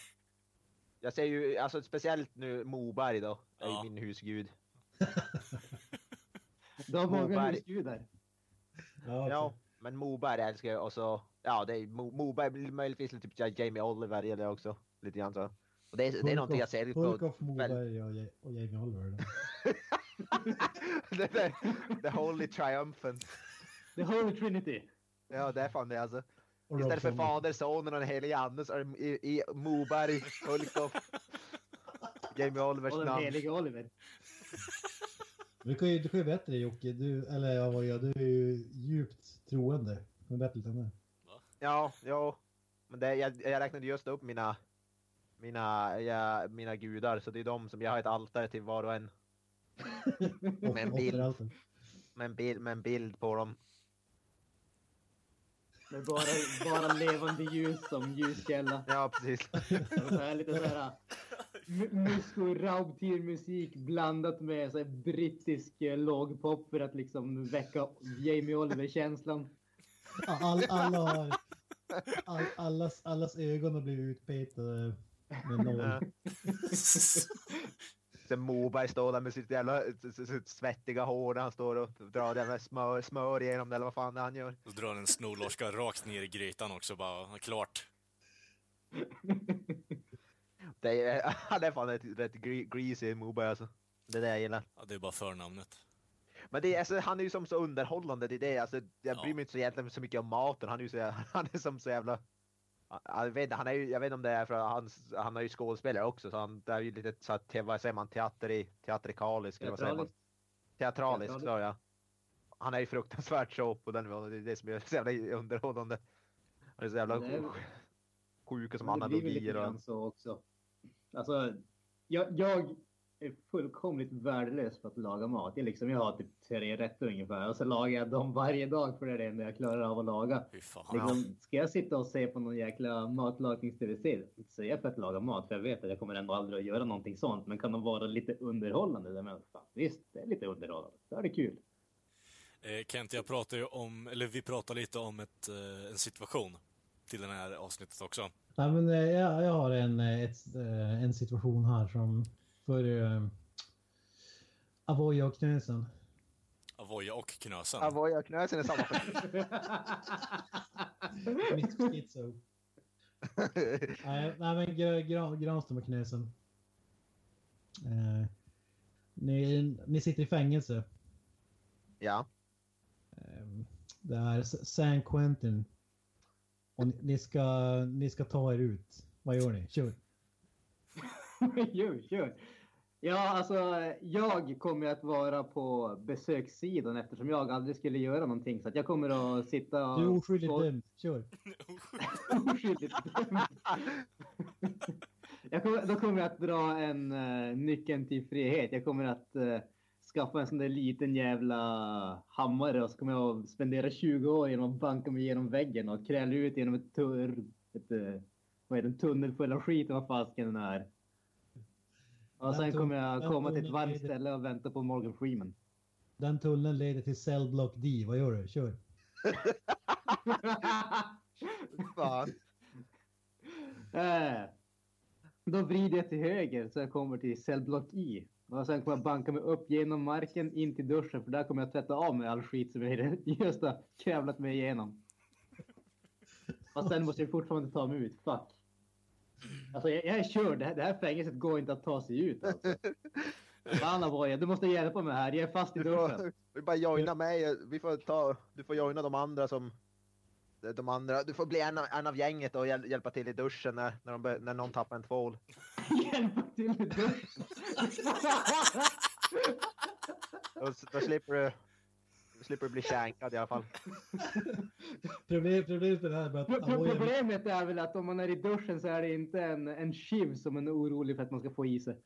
Jag ser ju, alltså speciellt nu Moberg då, är ju Ja. min husgud. Du har många Moberg. husgudar. Ja, Ja, okej. men Moberg älskar jag och så, ja det är Mo, Moberg, möjligtvis lite typ Jamie Oliver jag också. Lite grann så. Och det, är- det är någonting jag ser på. Hulkoff, Moberg och, Ja- och Jamie Oliver. det, det, the Holy Triumphant. The Holy Trinity. Ja, det är fan det alltså. Och Istället för. Fader, Sonen och den helige Ande så är det i, i Moberg, Hulkoff, Jamie Olivers Och den namn. helige Oliver. Du kan ju, du kan ju bättre Jocke, du, eller ja, vad jag, du är ju djupt troende. Du kan bättre än det. Ja, ja. Men det, jag, jag räknade just upp mina, mina, ja, mina gudar, så det är de som jag har ett altare till var och en. Med en bild. Med en bild, med en bild på dem. Med bara, bara levande ljus som ljuskälla. Ja, precis. Så här lite så här mu- Musko Raubtier-musik blandat med så här brittisk eh, lågpop för att liksom väcka Jamie Oliver-känslan. All, alla har... All, allas, allas ögon har blivit utpetade med noll. Ja. Sen Moberg står där med sitt jävla sitt, svettiga hår där han står och drar det med smör, smör igenom det eller vad fan det han gör. Så drar en snorlorska rakt ner i grytan också, bara klart. Det är, han är fan rätt, rätt gre- greasy Moberg alltså. Det är det jag gillar. Ja, det är bara förnamnet. Men det är, alltså, han är ju som så underhållande, det är det. Alltså, jag Ja. bryr mig inte så egentligen så mycket om maten. Han är ju så, han är som så jävla... Jag vet, han är ju, jag vet inte om det är för han, han är ju skådespelare också, så han, det är ju lite så att, vad säger man, teater teatrikalisk, eller vad säger man? Teatralisk, sa jag. Han är ju fruktansvärt så på den nivån, det är det som är så jävla underhållande. Han är så jävla sjuk och som Men det blir väl lite analogier och... grann så också. Alltså, jag, jag är fullkomligt värdelös på att laga mat. Jag, liksom, jag har typ tre rätter ungefär och så lagar jag dem varje dag för det är det enda jag klarar av att laga. Liksom, ska jag sitta och se på någon jäkla matlagningstv-serie? Inte säga för att laga mat, för jag vet att jag kommer ändå aldrig att göra någonting sånt. Men kan de vara lite underhållande? Där men, fan, visst, det är lite underhållande. Då är det kul. Eh, Kent, jag pratar ju om, eller vi pratar lite om ett, eh, en situation till det här avsnittet också. Nej, men, eh, jag, jag har en, eh, ett, eh, en situation här som för uh, Avoya och Knösen. Avoya och Knösen. Avoya knösen är samma Mitt schizo. Nej, nej men Gra- Gra- Granström och Knösen. Eh, ni, ni sitter i fängelse. Ja. Eh, det är San Quentin. Och ni, ni, ska, ni ska ta er ut. Vad gör ni? Kör. Kör, kör. Ja, alltså jag kommer att vara på besökssidan eftersom jag aldrig skulle göra någonting. Så att jag kommer att sitta och... Du är oskyldigt dömd. Kör. Oskyldigt dömd. jag kommer, då kommer jag att dra en uh, nyckeln till frihet. Jag kommer att eh, skaffa en sån där liten jävla hammare och så kommer jag att spendera 20 år genom att banka mig igenom väggen och kräla ut genom ett, tur, ett eh, vad är det, en tunnel full av skit och vad fasken den är. Och sen kommer jag komma till ett varmt ställe och vänta på Morgan Freeman. Den tunneln leder till cellblock D. Vad gör du? Kör. Fan. Eh, Då vrider jag till höger så jag kommer till cellblock I. Och sen kommer jag banka mig upp genom marken in till duschen för där kommer jag tvätta av mig all skit som jag just har krävlat mig igenom. Och sen måste jag fortfarande ta mig ut. Fuck. Alltså jag, jag är körd. Det här, det här fängelset går inte att ta sig ut. Alltså. Fan du måste hjälpa mig här. Jag är fast i Du duschen. får, vi bara joina mig. Vi får ta, du får joina de andra som... De andra, du får bli en av, en av gänget och hjäl, hjälpa till i duschen när, när, de, när någon tappar en tvål. Hjälpa till i duschen. Då, då slipper du... Slipper du bli känkad i alla fall. Problem, problemet här är Problemet är väl att om man är i duschen så är det inte en, en chiv som man är orolig för att man ska få i sig.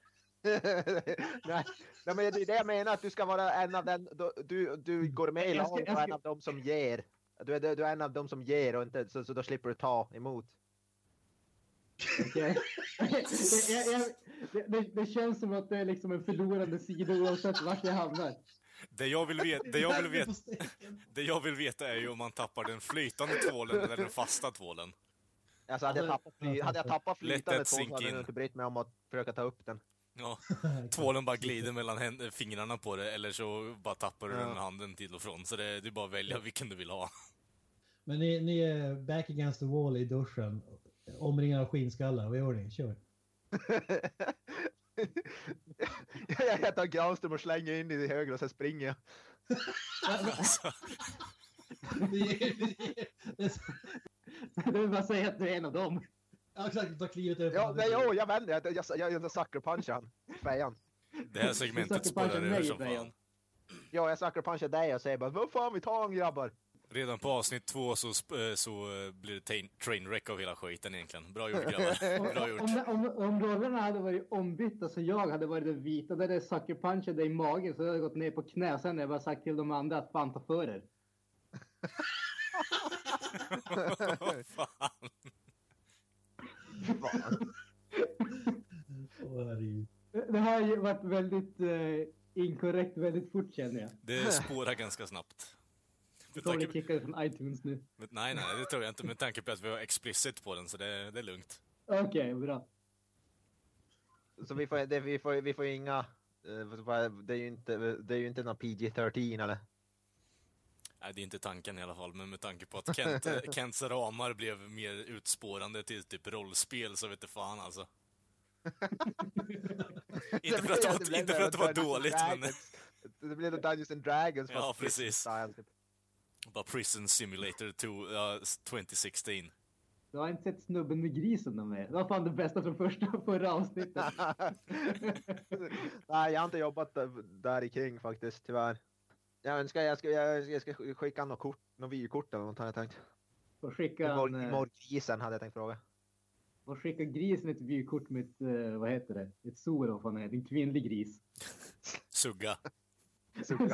nej, nej, men det är det jag menar, att du ska vara en av den... Du, du, går med i laget och en ska- av dem som ger. Du är, du är en av dem som ger och inte, så, så då slipper du ta emot. Okej? det, jag- jag- det, det, det känns som att det är liksom en förlorande sida oavsett vart jag hamnar. Det jag vill veta, det jag vill veta, det jag vill veta är ju om man tappar den flytande tvålen eller den fasta tvålen. Alltså hade jag tappat, fly, hade jag tappat flytande tvål så hade jag inte brytt mig om att försöka ta upp den. Ja, tvålen bara glider mellan fingrarna på det eller så bara tappar du den Ja. handen till och från. Så det, det är bara att välja vilken du vill ha. Men ni, ni är back against the wall i duschen. Omringade av skinnskallar. Vad gör ni? Kör. jag jag tar Granström och slänger in i högra och sen springer jag. Du vill bara säga att du är en av dem. Ja, exakt. Ta klivet upp. Ja, nej, jo, jag vänder. Jag, jag, jag, jag sucker punchar han. Fejan. det här segmentet spårar ur som fan. Ja, jag sucker punchar dig och säger bara vad fan vi tar han grabbar. Redan på avsnitt två så, eh, så eh, blir det train- trainwreck av hela skiten egentligen. Bra gjort grabbar. Bra gjort. Om, om, om rollerna hade varit ombytta så jag hade varit den vita där det sucker punchade i magen så hade jag gått ner på knä sen när jag bara sagt till de andra att fan ta för er. Fan. Fan. Det har ju varit väldigt eh, inkorrekt väldigt fort känner jag. Det spårar ganska snabbt. Kommer det kickade från iTunes nu? med, nej, nej, det tror jag inte. Med tanke på att vi har explicit på den, så det, det är lugnt. Okej, bra. Så vi får, det, vi får, vi får inga... eh, Det är ju inte, det är ju inte någon PG-13 eller? Nej, det är inte tanken i alla fall, men med tanke på att Kent, Kents ramar blev mer utspårande till typ rollspel så vet du fan alltså. inte, för att det var, inte för att det var dåligt, men Det blev Dungeons and Dragons Ja, fast precis. Style, typ. Bara Prison Simulator 2, ja, 2016. Du har inte sett snubben med grisen de med. Det var fan det bästa från första förra avsnittet. Nej, jag har inte jobbat där, där i kring faktiskt, tyvärr. Jag önskar jag ska, jag, jag ska skicka något kort, något vykort eller något har jag tänkt. Får skicka, en, Mor- eh, Morgrisen hade jag tänkt fråga. får skicka grisen ett vykort med ett, eh, vad heter det? Ett zoo eller vad fan det heter. En kvinnlig gris. Sugga.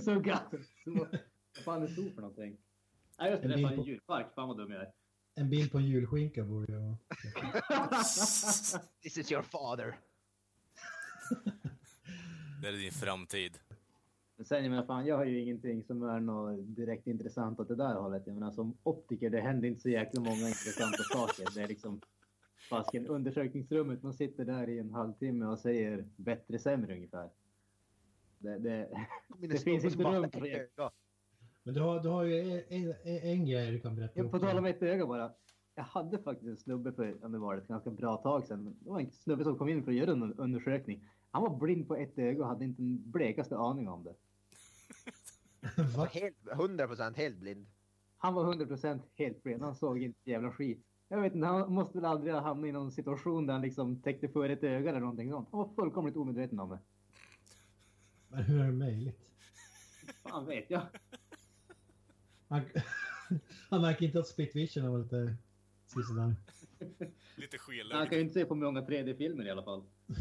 Sugga. Så, vad fan är zoo för någonting? Nej just det, En det är fan en djurpark. Fan vad dum jag är. En bild på en julskinka borde jag... This is your father. Det är din framtid. Men sen, jag menar fan, jag har ju ingenting som är något direkt intressant åt det där hållet. Jag menar som optiker, det händer inte så jäkla många intressanta saker. Det är liksom fasken undersökningsrummet, man sitter där i en halvtimme och säger bättre, sämre ungefär. Det, det, Det finns inte rum för det. Men du har, du har ju en, en, en grej du kan berätta. jag får också. tala om ett öga bara. Jag hade faktiskt en snubbe för, om det var ett ganska bra tag sedan. Det var en snubbe som kom in för att göra en undersökning. Han var blind på ett öga och hade inte en blekaste aning om det. Va? Helt, 100% helt blind. Han var 100% helt blind. Han såg inte jävla skit. Jag vet inte, han måste väl aldrig ha hamnat i någon situation där han liksom täckte för ett öga eller någonting sånt. Han var fullkomligt omedveten om det. Men hur är det möjligt? Fan vet jag. Han, han märker inte att split vision var lite sisådär. Lite Han kan ju skelögd. inte se på många 3D-filmer i alla fall.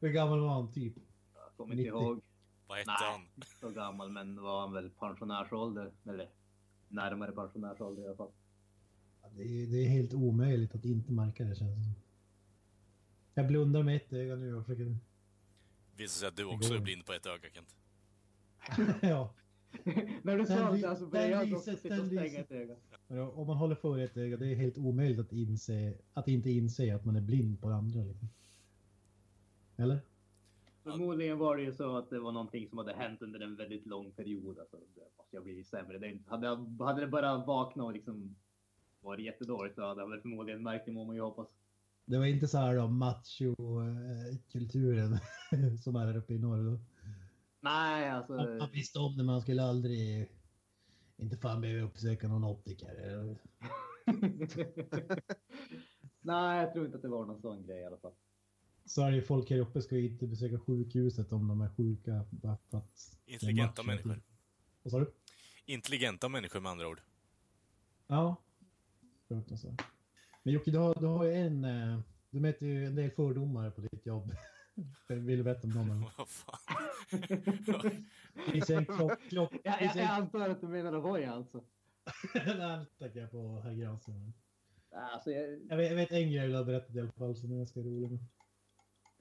Hur gammal var han typ? Jag kommer inte 90. ihåg. Vad hette Nej. han? Så gammal, men var han väl pensionärsålder. Eller närmare pensionärsålder i alla fall. Ja, Det är, det är helt omöjligt att inte märka det känns som. Jag blundar med ett öga nu och försöker... Visar sig att du också är blind på ett öga, Kent. ja. När du sa det så började den jag också sitta och stänga ett öga. Om man håller för ett öga, det är helt omöjligt att, inse, att inte inse att man är blind på det andra. Liksom. Eller? Förmodligen var det ju så att det var någonting som hade hänt under en väldigt lång period. Alltså, det måste jag bli sämre. Det hade, jag, hade det bara vaknat och liksom varit jättedåligt så hade jag väl förmodligen märkt det må man ju hoppas. Det var inte så här då, macho-kulturen som är här uppe i norr. Då. Nej, alltså. Man, man visste om det, man skulle aldrig... Inte fan behöva uppsöka någon optiker. Nej, jag tror inte att det var någon sån grej i alla fall. Sverige folk här uppe ska ju inte besöka sjukhuset om de är sjuka. Bara för att Intelligenta människor. Vad sa du? Intelligenta människor med andra ord. Ja. Fruktansvärt. Men Jocke, du har, du har ju en... eh, Du möter ju en del fördomar på ditt jobb. Vill du berätta om dem? Vad fan? Det finns en klock... klock Jag, det jag, jag en, antar att du menar Avoya alltså. Nej, tänker jag på herr Granström. Alltså, jag, Jag vet, jag vet en grej du har berättat i alla fall som är ganska rolig.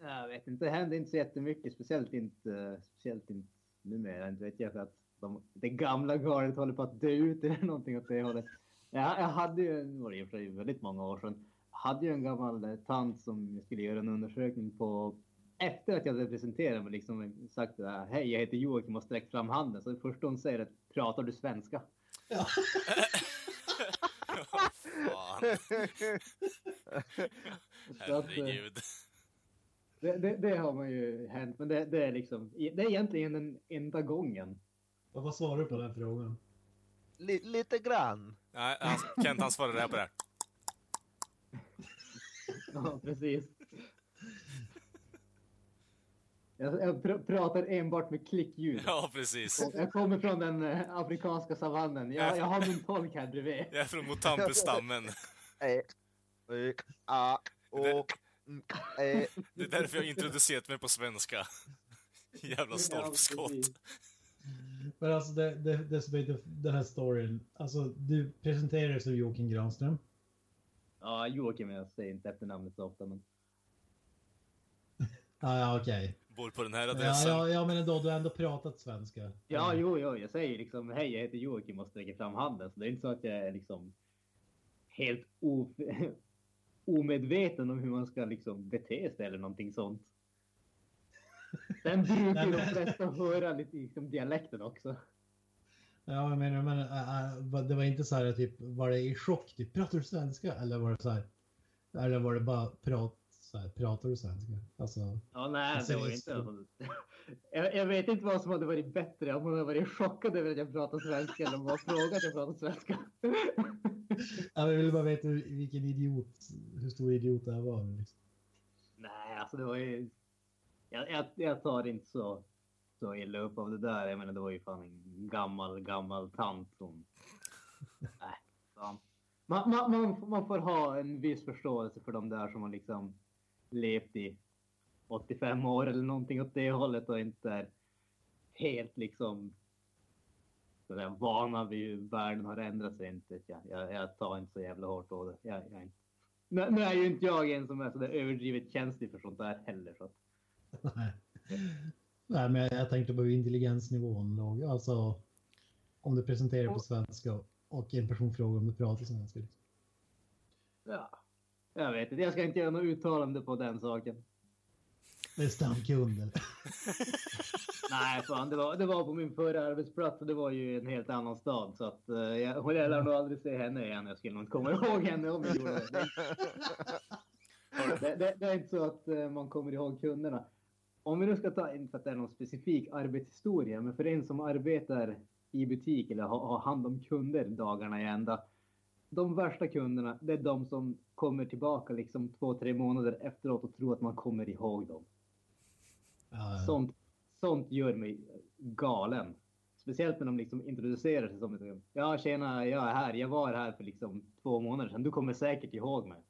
jag vet inte, det händer inte så jättemycket. Speciellt inte, speciellt inte numera. Inte vet jag för att de, det gamla gardet håller på att dö ut eller någonting åt det hållet. Jag, jag hade ju, nu var det i och för sig väldigt många år sedan, hade ju en gammal eh, tant som jag skulle göra en undersökning på efter att jag hade presenterat mig liksom sagt det här, hej jag heter Joakim och sträckt fram handen. Så det första hon säger är pratar du svenska? Ja. Fan. Eh, Herregud. Det, det, det har man ju hänt, men det, det är liksom, det är egentligen den enda gången. Och vad svarar du på den frågan? Li- lite grann. Nej, han, Kent han svarade där på det här. Ja, precis. Jag, jag pr pratar enbart med klickljud. Ja, precis. Jag kommer från den eh, afrikanska savannen. Jag, jag har min tolk här bredvid. Jag är från Motampe-stammen. Eh, eh, ah, Det är därför jag introducerat mig på svenska. Jävla stolpskott. precis. Men alltså det, det, det som är den här storyn. Alltså du presenterar dig som Joakim Granström. Ja, Joakim, jag säger inte efternamnet så ofta, men Ja, ja okej. Bor på den här Ja, adressen. ja, ja, men ändå, du har ändå pratat svenska. ja, jo, jo, jag säger liksom hej, jag heter Joakim och sträcker fram handen. Så det är inte så att jag är liksom helt o omedveten om hur man ska liksom bete sig eller någonting sånt. Sen brukar ju de flesta höra lite liksom dialekten också. Ja, jag menar, men äh, äh, det var inte så här typ, var det i chock, typ, pratar du svenska? Eller var det så här, eller var det bara prat, så här, pratar du svenska? Alltså, Ja, nej, Alltså, det var inte... så- Jag, jag vet inte vad som hade varit bättre, om man hade varit chockad över att jag pratar svenska eller om man frågat att jag pratar svenska. jag vill bara veta vilken idiot, hur stor idiot det här var. Liksom. nej, alltså det var ju... Jag, jag, jag tar inte så, så illa upp av det där. Jag menar, det var ju fan en gammal, gammal tant som... Nej, fan. Man, man, man, man får ha en viss förståelse för de där som har liksom levt i 85 år eller någonting åt det hållet och inte är helt liksom sådär vana vid hur världen har ändrat sig. Inte, jag, jag, jag tar inte så jävla hårt på det. Jag, jag nu, nu är ju inte jag en som är sådär överdrivet känslig för sånt där heller. Så. att- Nej. Nej, men jag, tänkte på intelligensnivån låg. Alltså, om du presenterar på svenska och en person frågar om du pratar svenska. Liksom. Ja, jag vet inte. Jag ska inte göra något uttalande på den saken. Det är stamkund eller? Nej, fan, det var, det var på min förra arbetsplats och det var ju en helt annan stad. Så att, eh, jag, och jag lär nog aldrig se henne igen. Jag skulle nog inte komma ihåg henne om jag gjorde det. Det, det, det är inte så att eh, man kommer ihåg kunderna. Om vi nu ska ta, inte för att det är någon specifik arbetshistoria, men för en som arbetar i butik eller har, har hand om kunder dagarna i ända. De värsta kunderna, det är de som kommer tillbaka liksom två, tre månader efteråt och tror att man kommer ihåg dem. Ja. Sånt, sånt gör mig galen. Speciellt när de liksom introducerar sig som ja tjena, jag är här, jag var här för liksom två månader sedan, du kommer säkert ihåg mig.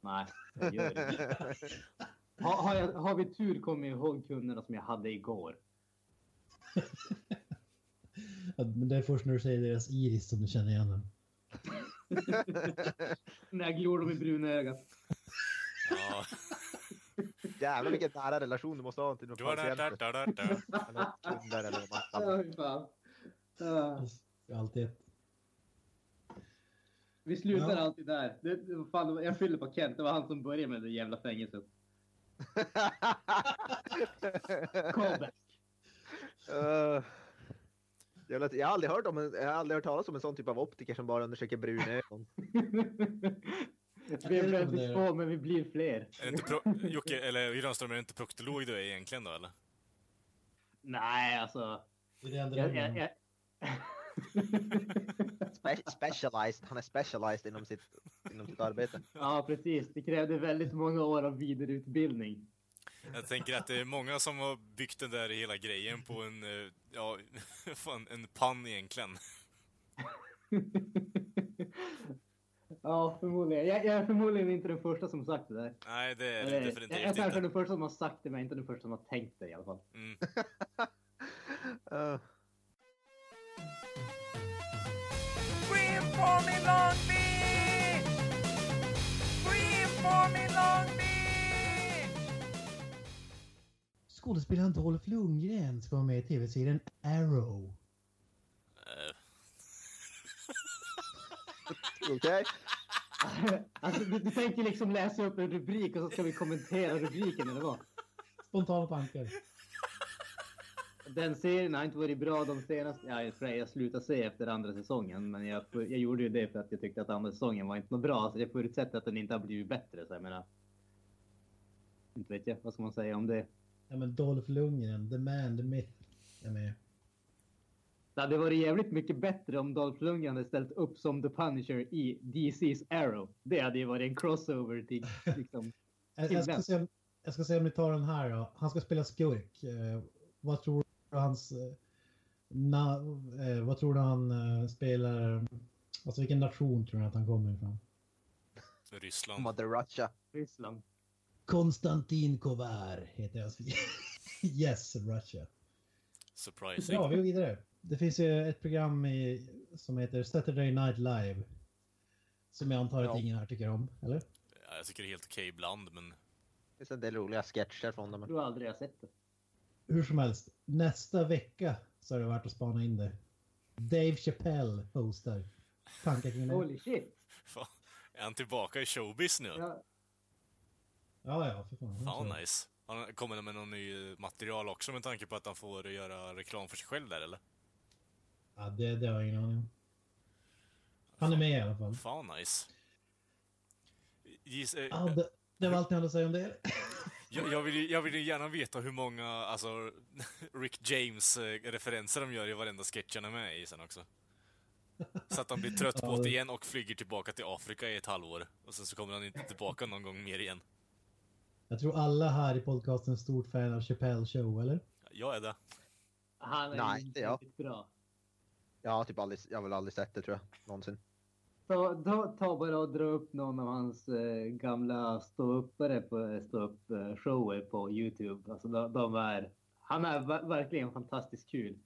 Nej, jag gör inte. Har, har, jag, har vi tur kommer jag ihåg kunderna som jag hade igår. Ja, Men det är först när du säger deras iris som du känner igen dem. När jag glor dem i bruna ögat. Ja. Jävlar vilken nära relation du måste ha till dina patienter. Eller kunder eller vad man Alltid ett. Vi slutar Ja. alltid där. Det, fan, jag skyller på Kent, det var han som började med det jävla fängelset. Callback. Eh, jävlar, jag har aldrig hört om en, jag har aldrig hört talas om en sån typ av optiker som bara undersöker brunögon. vi är väldigt få, men vi blir fler. Är det inte pro- Jocke, eller Granström, är det inte proktolog du är egentligen då, eller? Nej, alltså. Det är det enda Jag, jag, jag, jag... Spe- specialized, han är specialized inom sitt, inom sitt arbete. ja, precis. Det krävde väldigt många år av vidareutbildning. Jag tänker att det är många som har byggt den där hela grejen på en, eh, ja, fan, en pann egentligen. ja, förmodligen. Jag, jag är förmodligen inte den första som sagt det där. Nej, det är det jag, definitivt jag kanske är inte. den första som har sagt det, men inte den första som har tänkt det i alla fall. Mm. for me, Long Beach! Scream for me, Long Beach! Skådespelaren Dolph Lundgren ska vara med i tv-serien Arrow. Okej? Okay. alltså, du, du tänker liksom läsa upp en rubrik och så ska vi kommentera rubriken, eller vad? Spontana tankar. Den serien har inte varit bra de senaste... Ja, jag, jag slutade se efter andra säsongen, men jag, jag gjorde ju det för att jag tyckte att andra säsongen var inte något bra, så jag förutsätter att den inte har blivit bättre. Så jag menar... Inte vet jag, vad ska man säga om det? Ja men Dolph Lundgren, the man, the myth. är med. Det hade varit jävligt mycket bättre om Dolph Lundgren hade ställt upp som The Punisher i DC's Arrow. Det hade ju varit en crossover till liksom... Jag, jag, ska se om, jag ska se om ni tar den här då. Han ska spela skurk. Eh, vad tror du hans... Eh, na, eh, vad tror du han eh, spelar... Alltså vilken nation tror du att han kommer ifrån? Ryssland. Mother Russia. Ryssland. Konstantin Kovar heter jag. yes, Russia. Surprising. Bra, vi går vidare. Det finns ju ett program i, som heter Saturday Night Live. Som jag antar att Ja. ingen här tycker om, eller? Ja, jag tycker det är helt okej ibland, men Det finns en del roliga sketcher från dem. Jag tror aldrig jag sett det. Hur som helst, nästa vecka så är det värt att spana in det. Dave Chappelle hostar. Tankar kring det? Holy shit! fan, är han tillbaka i showbiz nu? Ja, Ja, ja, för fan. Fan nice. Han kommer med någon ny material också med tanke på att han får göra reklam för sig själv där eller? Ja, det, det har jag ingen aning om. Han är med i alla fall. Fan nice. Giss, eh, Ja, det, det var allt jag hade att säga om det. Jag, jag, vill, ju- jag vill gärna veta hur många alltså, Rick James-referenser de gör i varenda sketch han är med i sen också. Så att han blir trött på det igen och flyger tillbaka till Afrika i ett halvår. Och sen så kommer han inte tillbaka någon gång mer igen. Jag tror alla här i podcasten är stort fan av Chappelle show, eller? Jag är det. han är Nej, inte jag. bra. Jag har typ aldrig, jag har väl aldrig sett det tror jag. Någonsin. Ta, ta, ta bara och dra upp någon av hans eh, gamla ståuppare på eh, shower på Youtube. Alltså de, de är, han är ver- verkligen fantastiskt kul.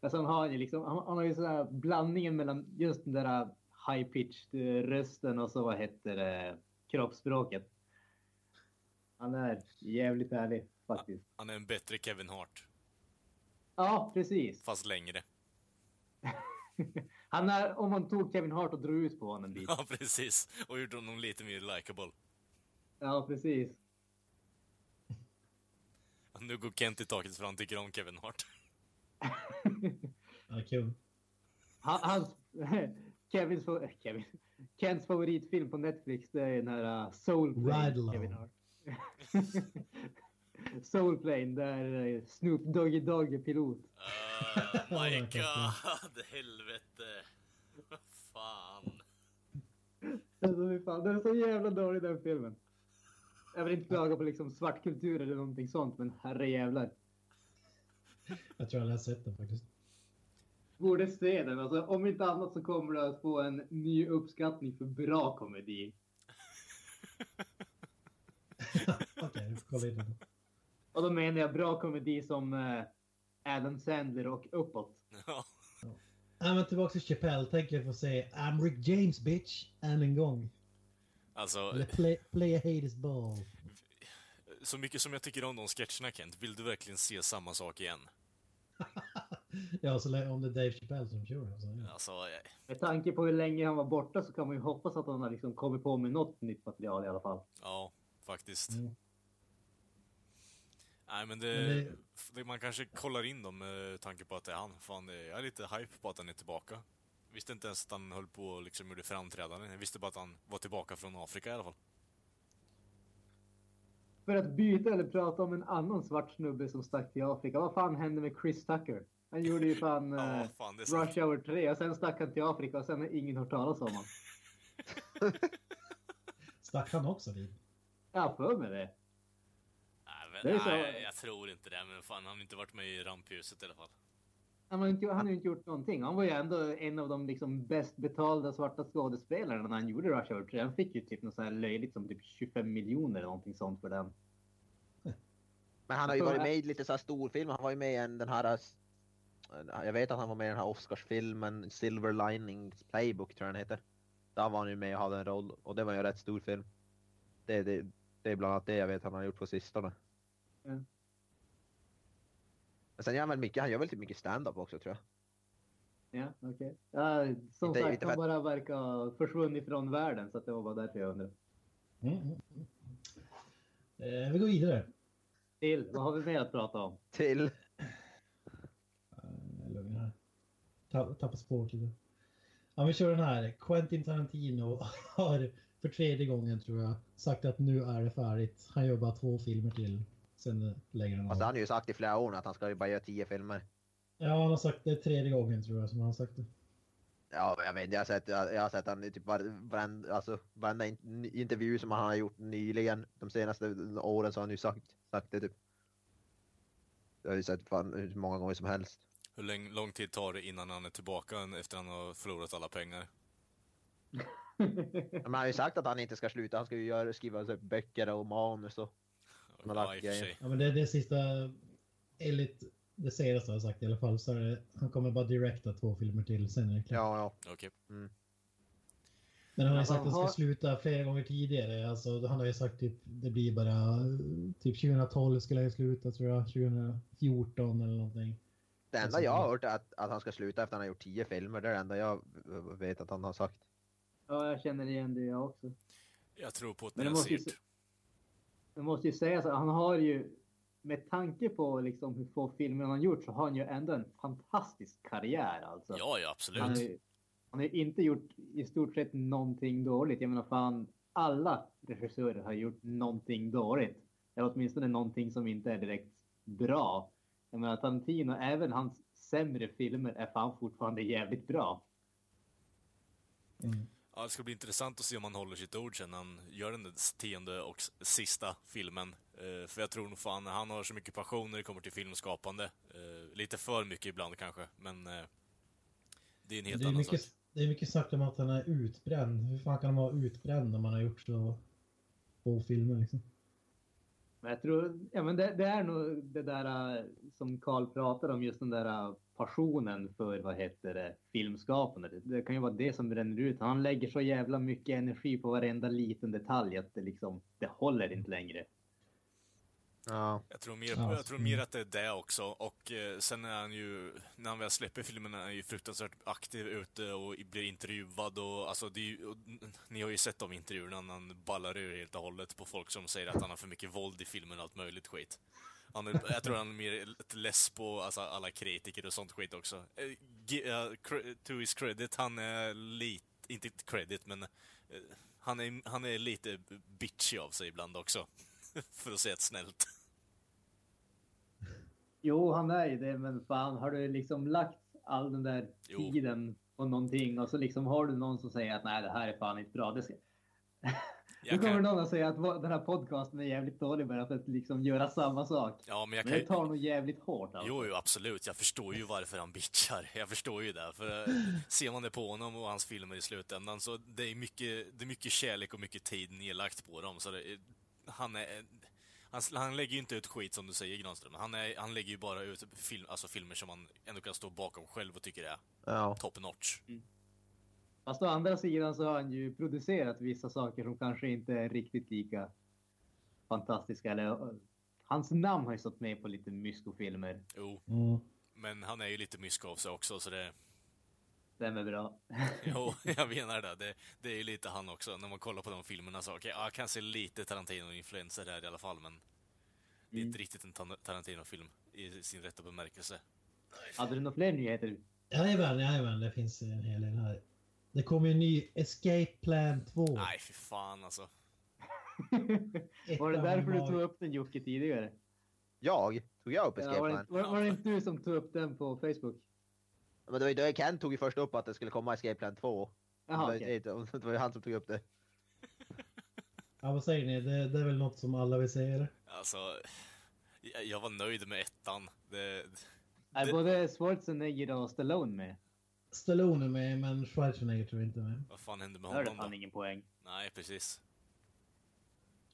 Alltså han har ju liksom, han, han har ju sån här blandningen mellan just den där high pitched eh, rösten och så vad heter det, kroppsspråket. Han är jävligt härlig faktiskt. Han är en bättre Kevin Hart. Ja, precis. Fast längre. Han är, om man tog Kevin Hart och drog ut på honom en bit. Ja, precis. Och gjorde honom lite mer likable. Ja, precis. Nu går Kent i taket för han tycker om Kevin Hart. Ja, kul. Han- Hans, Kevins, fa- Kevin, Kents favoritfilm på Netflix det är den här uh, Soul Plane. Kevin Hart. Soul Plane där uh, Snoop Doggy Dogg är pilot. Oh my god, helvete. Vad fan. Alltså, fan, den är så jävla dålig den filmen. Jag vill inte klaga på liksom svartkultur eller någonting sånt men herre jävlar. Jag tror jag har sett den faktiskt. Borde se den. Alltså, om inte annat så kommer du att få en ny uppskattning för bra komedi. Okej, vi får kolla in den. Och då menar jag bra komedi som uh, Adam Sandler och uppåt. Ja. Ja, men tillbaka till Chappelle. Tänk er få se I'm Rick James bitch än en gång. Alltså, Eller play, play a haters ball. så mycket som jag tycker om de sketcherna Kent, vill du verkligen se samma sak igen? Ja, så länge- om det är Dave Chappelle som kör den så ja. Alltså, jag- Med tanke på hur länge han var borta så kan man ju hoppas att han har liksom kommit på med något nytt material i alla fall. ja, faktiskt. Mm. Nej, men Men det, det- det... Man kanske kollar in dem med tanke på att det är han. Fan, jag är lite hype på att han är tillbaka. Visste inte ens att han höll på och liksom gjorde framträdanden. Jag visste bara att han var tillbaka från Afrika i alla fall. För att byta eller prata om en annan svart snubbe som stack till Afrika. Vad fan hände med Chris Tucker? Han gjorde ju fan, Ja, eh, fan, det är sant. Rush Hour 3 och sen stack han till Afrika och sen har ingen hört talas om honom. Stack han också dit? Har för mig det. Nej, men, så- nej, jag tror inte det. Men fan, han har inte varit med i rampljuset i alla fall. Han har, inte, han har ju inte gjort någonting. Han var ju ändå en av de liksom bäst betalda svarta skådespelarna när han gjorde Rush Hour 3. Han fick ju typ något så här löjligt som typ 25 miljoner eller någonting sånt för den. Men han har ju varit med i lite så här storfilmer. Han var ju med i en, den här... Jag vet att han var med i den här Oscarsfilmen Silver Linings Playbook tror jag den heter. Där var han ju med och hade en roll och det var ju en rätt stor film. Det, det, det är bland annat det jag vet han har gjort på sistone. Men sen gör han väl mycket, han gör väl typ mycket stand-up också tror jag. Ja, okej. Ja, som Inte- sagt, inte han bara verkar ha försvunnit från världen så att det var bara därför jag undrade. Mm, mm, mm. Eh, vi går vidare. Till, vad har vi mer att prata om? Till... Eh, Jag är lugn här. Ta- Tappa spåret lite. Ja, vi kör den här. Quentin Tarantino har för tredje gången tror jag sagt att nu är det färdigt. Han gör bara två filmer till. Sen lägger han Fast han har ju sagt i flera år att han ska ju bara göra tio filmer. Ja, han har sagt det tredje gången tror jag som han har sagt det. Ja, jag vet jag har sett, jag, har sett han i typ var- varenda, alltså, varenda in, intervju som han har gjort nyligen, de senaste åren så har han ju sagt, sagt det typ. Jag har ju sett fan hur många gånger som helst. Hur lång, lång tid tar det innan han är tillbaka efter han har förlorat alla pengar? Men han har ju sagt att han inte ska sluta, han ska ju göra, skriva böcker och manus och Han har Ja, lagt grejer. Ja, men det är det sista, enligt det senaste jag sagt i alla fall, så är det, han kommer bara direkta två filmer till, sen är det klart. ja, ja. Okej. Men han har ju sagt att han ska sluta flera gånger tidigare. Alltså, han har ju sagt typ, det blir bara, typ 2012 skulle jag sluta tror jag, 2014 eller någonting. Det enda Alltså, jag har hört är att, att han ska sluta efter att han har gjort tio filmer, det är det enda jag vet att han har sagt. Ja, jag känner igen det jag också. Jag tror på att det är måste Jag måste ju säga så, han har ju, med tanke på liksom hur få filmer han har gjort så har han ju ändå en fantastisk karriär alltså. Ja, ja, Han absolut. har, ju, han har ju inte gjort i stort sett någonting dåligt. Jag menar fan, alla regissörer har gjort någonting dåligt. Eller åtminstone någonting som inte är direkt bra. Jag menar Tarantino, även hans sämre filmer är fan fortfarande jävligt bra. Mm. Ja, det ska bli intressant att se om han håller sitt ord sen han gör den tionde och sista filmen. Eh, för jag tror nog fan, han har så mycket passion när det kommer till filmskapande. Eh, lite för mycket ibland kanske, men eh, det är en helt är, annan mycket, sak. det är mycket snack om att han är utbränd. Hur fan kan man vara utbränd när man har gjort så få filmer liksom? Men jag tror, ja men det, det är nog det där äh, som Carl pratar om, just den där äh, passionen för, vad heter det, filmskapande. Det, kan ju vara det som bränner ut. Han lägger så jävla mycket energi på varenda liten detalj att det liksom, det håller inte längre. Ja. Jag tror, mer, Ja, jag tror mer att det är det också. Och eh, sen är han ju, när han väl släpper filmen, är han ju fruktansvärt aktiv ute och blir intervjuad och alltså det är ju, och, Ni har ju sett de intervjuerna när han ballar ur helt och hållet på folk som säger att han har för mycket våld i filmen och allt möjligt skit. Han är, jag tror han är mer less på alltså, alla kritiker och sånt skit också. Cre- to his credit, han är lite, inte credit men eh, han är, han är lite bitchy av sig ibland också. för att säga det snällt. Jo, han är ju det, men fan har du liksom lagt all den där Jo. tiden på någonting och så liksom har du någon som säger att nej, det här är fan inte bra. Det ska... Jag Nu kommer kan- någon att säga att den här podcasten är jävligt dålig bara för att liksom göra samma sak. Ja, men jag Men kan det tar nog jävligt hårt alltså. Jo, jo, absolut. Jag förstår ju varför han bitchar. Jag förstår ju det. För eh, ser man det på honom och hans filmer i slutändan så det är mycket, det är mycket kärlek och mycket tid nedlagt på dem. Så det, han är... Han, han lägger ju inte ut skit som du säger Granström. Han, är, han lägger ju bara ut film, alltså filmer som man ändå kan stå bakom själv och tycker är Ja. top notch. Fast å andra sidan så har han ju producerat vissa saker som kanske inte är riktigt lika fantastiska. Eller, eh, hans namn har ju stått med på lite myskofilmer. Jo, Mm. men han är ju lite mysk av sig också så det... Den är bra. Jo, jag menar det. det. Det är ju lite han också. När man kollar på de filmerna så, okej, ja, jag kan se lite Tarantino-influenser där i alla fall, men det är Mm. inte riktigt en Tar- Tarantino-film i sin rätta bemärkelse. Hade du några fler nyheter? Jajamän, jajamän, det finns en hel del här. Det kommer ju en ny Escape Plan 2. Nej, fy fan alltså. Var det därför du var- tog upp den Jocke tidigare? Jag? Tog jag upp Ja, Escape var, Plan? det, var, var det inte du som tog upp den på Facebook? Men det var ju då Ken tog ju först upp att det skulle komma Escape Plan 2. Jaha, det, var, okej. det, det var ju han som tog upp det. Ja, vad säger ni? Det, det är väl något som alla vill eller? Alltså, jag, jag var nöjd med ettan. Det, det- både Schwarzenegger och Stallone med? Stallone är med, men Schwarzenegger tror jag inte är med. vad fan hände med Då är det honom fan då? ingen poäng. Nej, precis.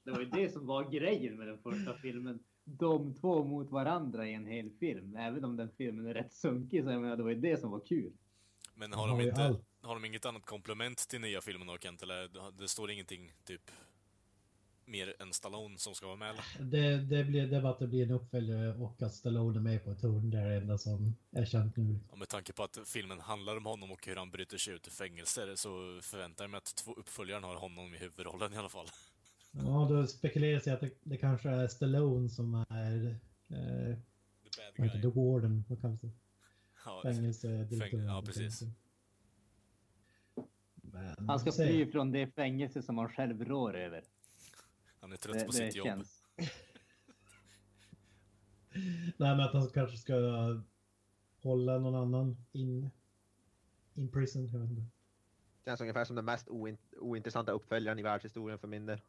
Det var ju det som var grejen med den första filmen. De två mot varandra i en hel film. Även om den filmen är rätt sunkig så jag menar, det var ju det som var kul. Men Han har de inte, har de inget annat komplement till nya filmen då Kent? Eller det står ingenting typ... mer än Stallone som ska vara med eller? Det, det, blir, det är bara att det blir en uppföljare och att Stallone är med på ett hörn. Det är det enda som är känt nu. Och med tanke på att filmen handlar om honom och hur han bryter sig ut ur fängelser så förväntar jag mig att två uppföljaren har honom i huvudrollen i alla fall. Ja, då spekuleras det att det, det kanske är Stallone som är... Eh, The vad bad heter det? guy. The Warden. Vad kallas det? Ja. Fäng- ja, precis. Men, Han ska fly från det fängelse som han själv rår över. Han är trött Det, på det sitt jobb. känns. Nej, men att han kanske ska hålla någon annan in, in prison. Jag vet inte. Känns ungefär som den mest oin ointressanta uppföljaren i världshistorien för min del.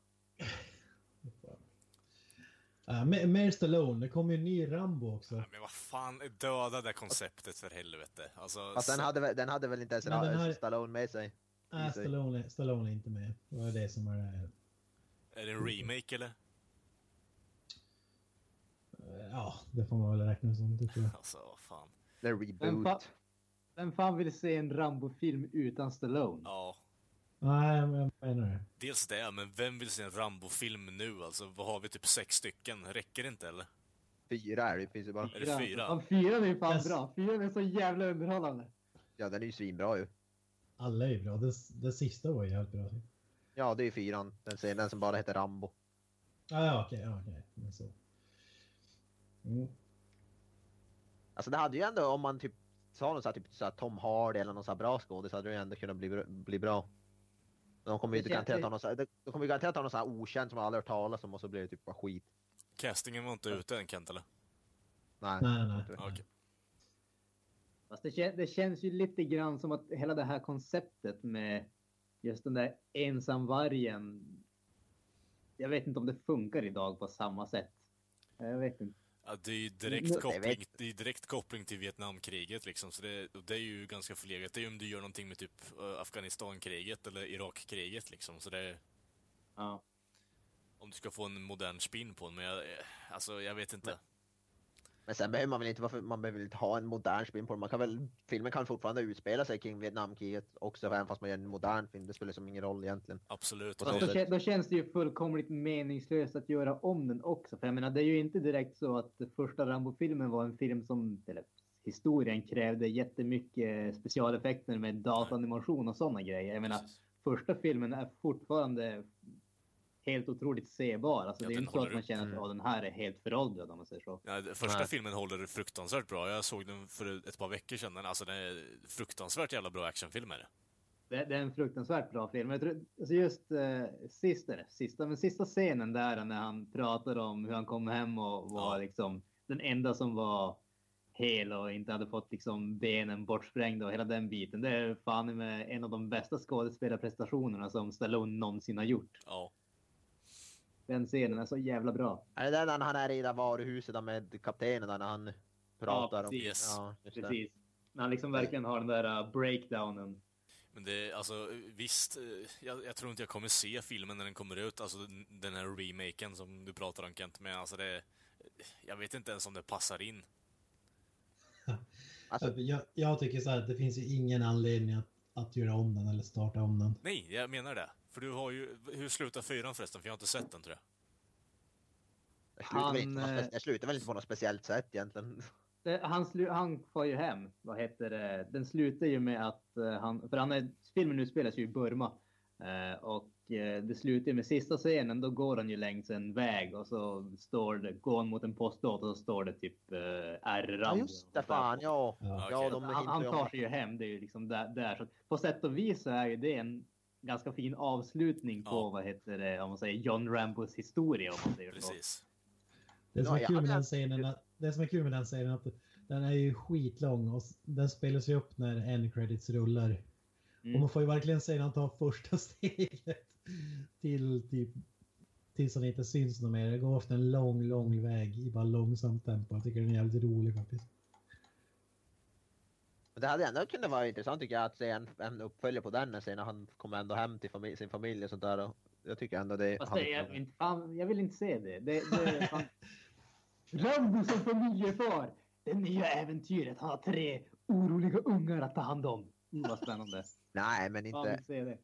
Uh, mer, mer Stallone. Det kommer ju en ny Rambo också. Nej, Men vad fan, döda det konceptet för helvete. Alltså, Fast den hade, väl- den hade väl inte ens den här- Stallone med sig? Nej. Stallone, Stallone är inte med. Det var det som var det här. Är det en remake eller? Ja, det får man väl räkna som, tycker jag. Alltså, vad fan. Det är Vem, reboot. fa vem fan vill se en Rambo-film utan Stallone? Ja, Nej, men jag menar det. dels det, men vem vill se en Rambo-film nu? Alltså, vad har vi? Typ sex stycken? Räcker det inte eller? Fyra är det finns ju bara. Är det fyra? Ja, fyran är ju fan Yes. bra. Fyran är så jävla underhållande. Ja, den är ju svinbra ju. Alla är ju bra. Det, det sista var ju jävligt bra. Ja, det är ju fyran. Den, ser- den som bara heter Rambo. Ah, ja, okej. ja. Men så. Mm. Alltså det hade ju ändå, om man typ sa något så här, typ så här Tom Hardy eller någon så här bra skådis hade det ju ändå kunnat bli, bli bra. Men de kommer ju garanterat ha någon så här, de kommer ju garanterat ha någon så här okänd som man aldrig hört talas om och så blir det typ bara skit. Castingen var inte ute än Kent eller? Nej. Nej, nej, nej. Okej. Fast det, kän det känns ju lite grann som att hela det här konceptet med just den där ensamvargen. Jag vet inte om det funkar idag på samma sätt. Jag vet inte. Ja, det är ju direkt jag koppling, det är direkt koppling till Vietnamkriget liksom, så det, det är ju ganska förlegat. Det är ju om du gör någonting med typ Afghanistankriget eller Irakkriget liksom, så det är, Ja. om du ska få en modern spin på den, men jag, eh, alltså jag vet inte. Men sen behöver man väl inte, varför, man behöver inte ha en modern spin på det. Man kan väl, filmen kan fortfarande utspela sig kring Vietnamkriget också även fast man gör en modern film. Det spelar som ingen roll egentligen. Absolut. Då, då känns det ju fullkomligt meningslöst att göra om den också. För jag menar, det är ju inte direkt så att första Rambo-filmen var en film som, eller historien krävde jättemycket specialeffekter med datanimation och sådana grejer. Jag menar, Precis. första filmen är fortfarande helt otroligt sebar. Alltså, Ja, det är den inte så att man känner att Mm. "Åh, den här är helt föråldrad om man säger så. Ja, första Nej. filmen håller fruktansvärt bra. Jag såg den för ett par veckor sedan. Den- Alltså, det är fruktansvärt jävla bra actionfilm är det. Det, det är en fruktansvärt bra film. Jag tror, alltså just eh, sista, sista, men sista scenen där när han pratar om hur han kom hem och var Ja. liksom den enda som var hel och inte hade fått liksom benen bortsprängda och hela den biten. Det är fan med en av de bästa skådespelarprestationerna som Stallone någonsin har gjort. Ja. Den scenen är så jävla bra. Är det den när han är i det där varuhuset där med kaptenen där när han pratar om... precis. Yes. Ja. Precis. När han liksom verkligen har den där uh, breakdownen. Men det, alltså visst, eh, jag, jag tror inte jag kommer se filmen när den kommer ut, alltså den- här remaken som du pratar om Kent, men alltså det, jag vet inte ens om det passar in. Alltså, Jag, jag tycker så här att det finns ju ingen anledning att, att göra om den eller starta om den. Nej, jag menar det. För du har ju, hur slutar fyran förresten? För jag har inte sett den tror jag. det, slutar väl inte på Han, något eh, det slutar väl inte på något speciellt sätt egentligen. Det- Han, slu, han får ju hem. Vad heter det? Den slutar ju med att eh, han... För han är, filmen utspelas ju i Burma. Eh, och det slutar ju med sista scenen. Då går han ju längs en väg och så står det, går han mot en postlåda och så står det typ eh, R. Ja just det, fan ja. Ja. Ja, de han, han tar sig ju hem. Det är ju liksom där. där. Så på sätt och vis så är ju det en ganska fin avslutning på Ja. vad heter det, om man säger John Rambos historia. Om man säger. Precis. Det som är kul med den scenen, att- det som är kul med den scenen är att den är ju skitlång och den spelas ju upp när end credits rullar. Mm. Och man får ju verkligen se när han tar första steget till typ tills han inte syns något mer. Det går ofta en lång, lång väg i bara långsamt tempo. Jag tycker den är jävligt rolig faktiskt. Men det hade ändå kunnat vara intressant tycker jag att se en, en uppföljare på den sen när han kommer ändå hem till familj, sin familj och sånt där. Och jag tycker ändå det... Fast det, jag, inte, fan, jag vill inte se det. det, det fan. Rambo som familjefar! Det nya äventyret. Han har tre oroliga ungar att ta hand om. Mm, vad spännande. Nej, men inte... se det.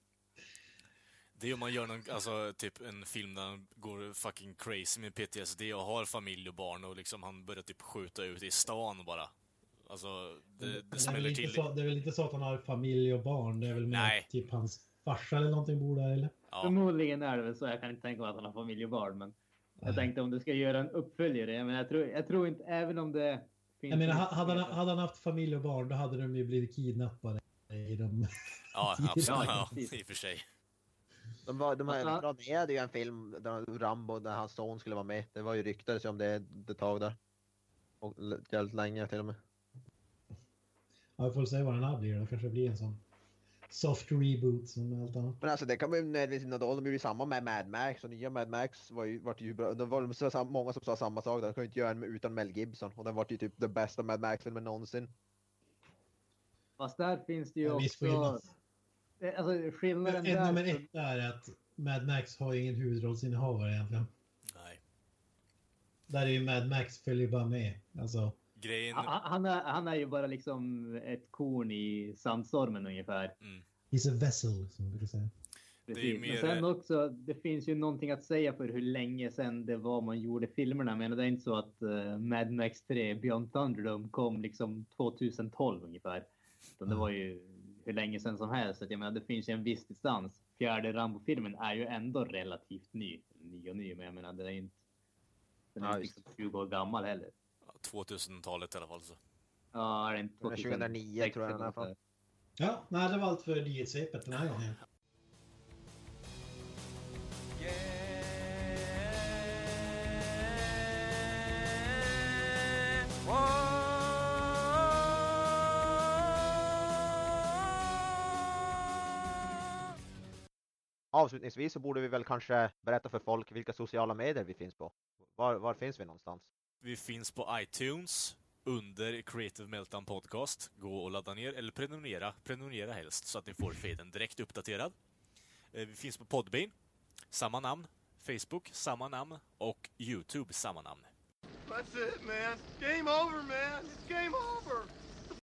Det är om man gör någon, alltså typ en film där han går fucking crazy med PTSD och har familj och barn och liksom han börjar typ skjuta ut i stan bara. Alltså, det, det det, är väl smäller inte till. så, det är väl inte så att han har familj och barn? Det är väl mer Nej. typ hans farsa eller någonting bor där eller? Ja, Förmodligen är det väl så. Jag kan inte tänka mig att han har familj och barn, men jag tänkte om du ska göra en uppföljare. Men jag tror, jag tror inte, även om det finns... Jag menar, ha- hade han, hade han haft familj och barn då hade de ju blivit kidnappade i de... ja absolut. Ja, i och för sig. De, var, de Alltså- här planerade ju en film där Rambo, där hans son skulle vara med. Det var ju ryktades om det ett tag där. Och jävligt länge till och med. Ja, vi får se vad den här blir då. Kanske blir en sån soft reboot som allt annat. Men alltså det kan man ju nödvändigtvis inte. De blir ju samma med Mad Max och nya Mad Max var ju, vart ju bra. Det var så, många som sa samma sak. De kan ju inte göra en med- utan Mel Gibson och den vart ju typ den bästa Mad Max-filmen någonsin. Fast där finns det ju En viss också... skillnad. Alltså skillnaden En där... nummer ett är att Mad Max har ingen huvudrollsinnehavare egentligen. Nej. Där är ju Mad Max följer bara med. Alltså, Grejen... Han, han, är, han är ju bara liksom ett korn i sandstormen ungefär. Mm. he's a vessel som man brukar säga. är ju Precis. mer- Men sen också, det finns ju någonting att säga för hur länge sedan det var man gjorde filmerna. Men det är inte så att uh, Mad Max 3 Beyond Thunderdome kom liksom 2012 ungefär. Utan det var ju hur länge sedan som helst. Så att jag menar, det finns ju en viss distans. Fjärde Rambo-filmen är ju ändå relativt ny. Ny och ny, men jag menar, det är inte... Den är Ja, inte liksom 20 år gammal heller. 2000-talet i alla fall så. Ja, är det inte är 2009 tror jag den är från. Ja, nej, det var allt för nyhetssvepet den här gången. Avslutningsvis så borde vi väl kanske berätta för folk vilka sociala medier vi finns på. Var, var finns vi någonstans? Vi finns på iTunes under Creative Meltdown Podcast. Gå och ladda ner, eller prenumerera. Prenumerera helst, så att ni får feeden direkt uppdaterad. Eh, vi finns på Podbean, samma namn. Facebook, samma namn. Och YouTube, samma namn. That's it, man. Game over, man. It's game over.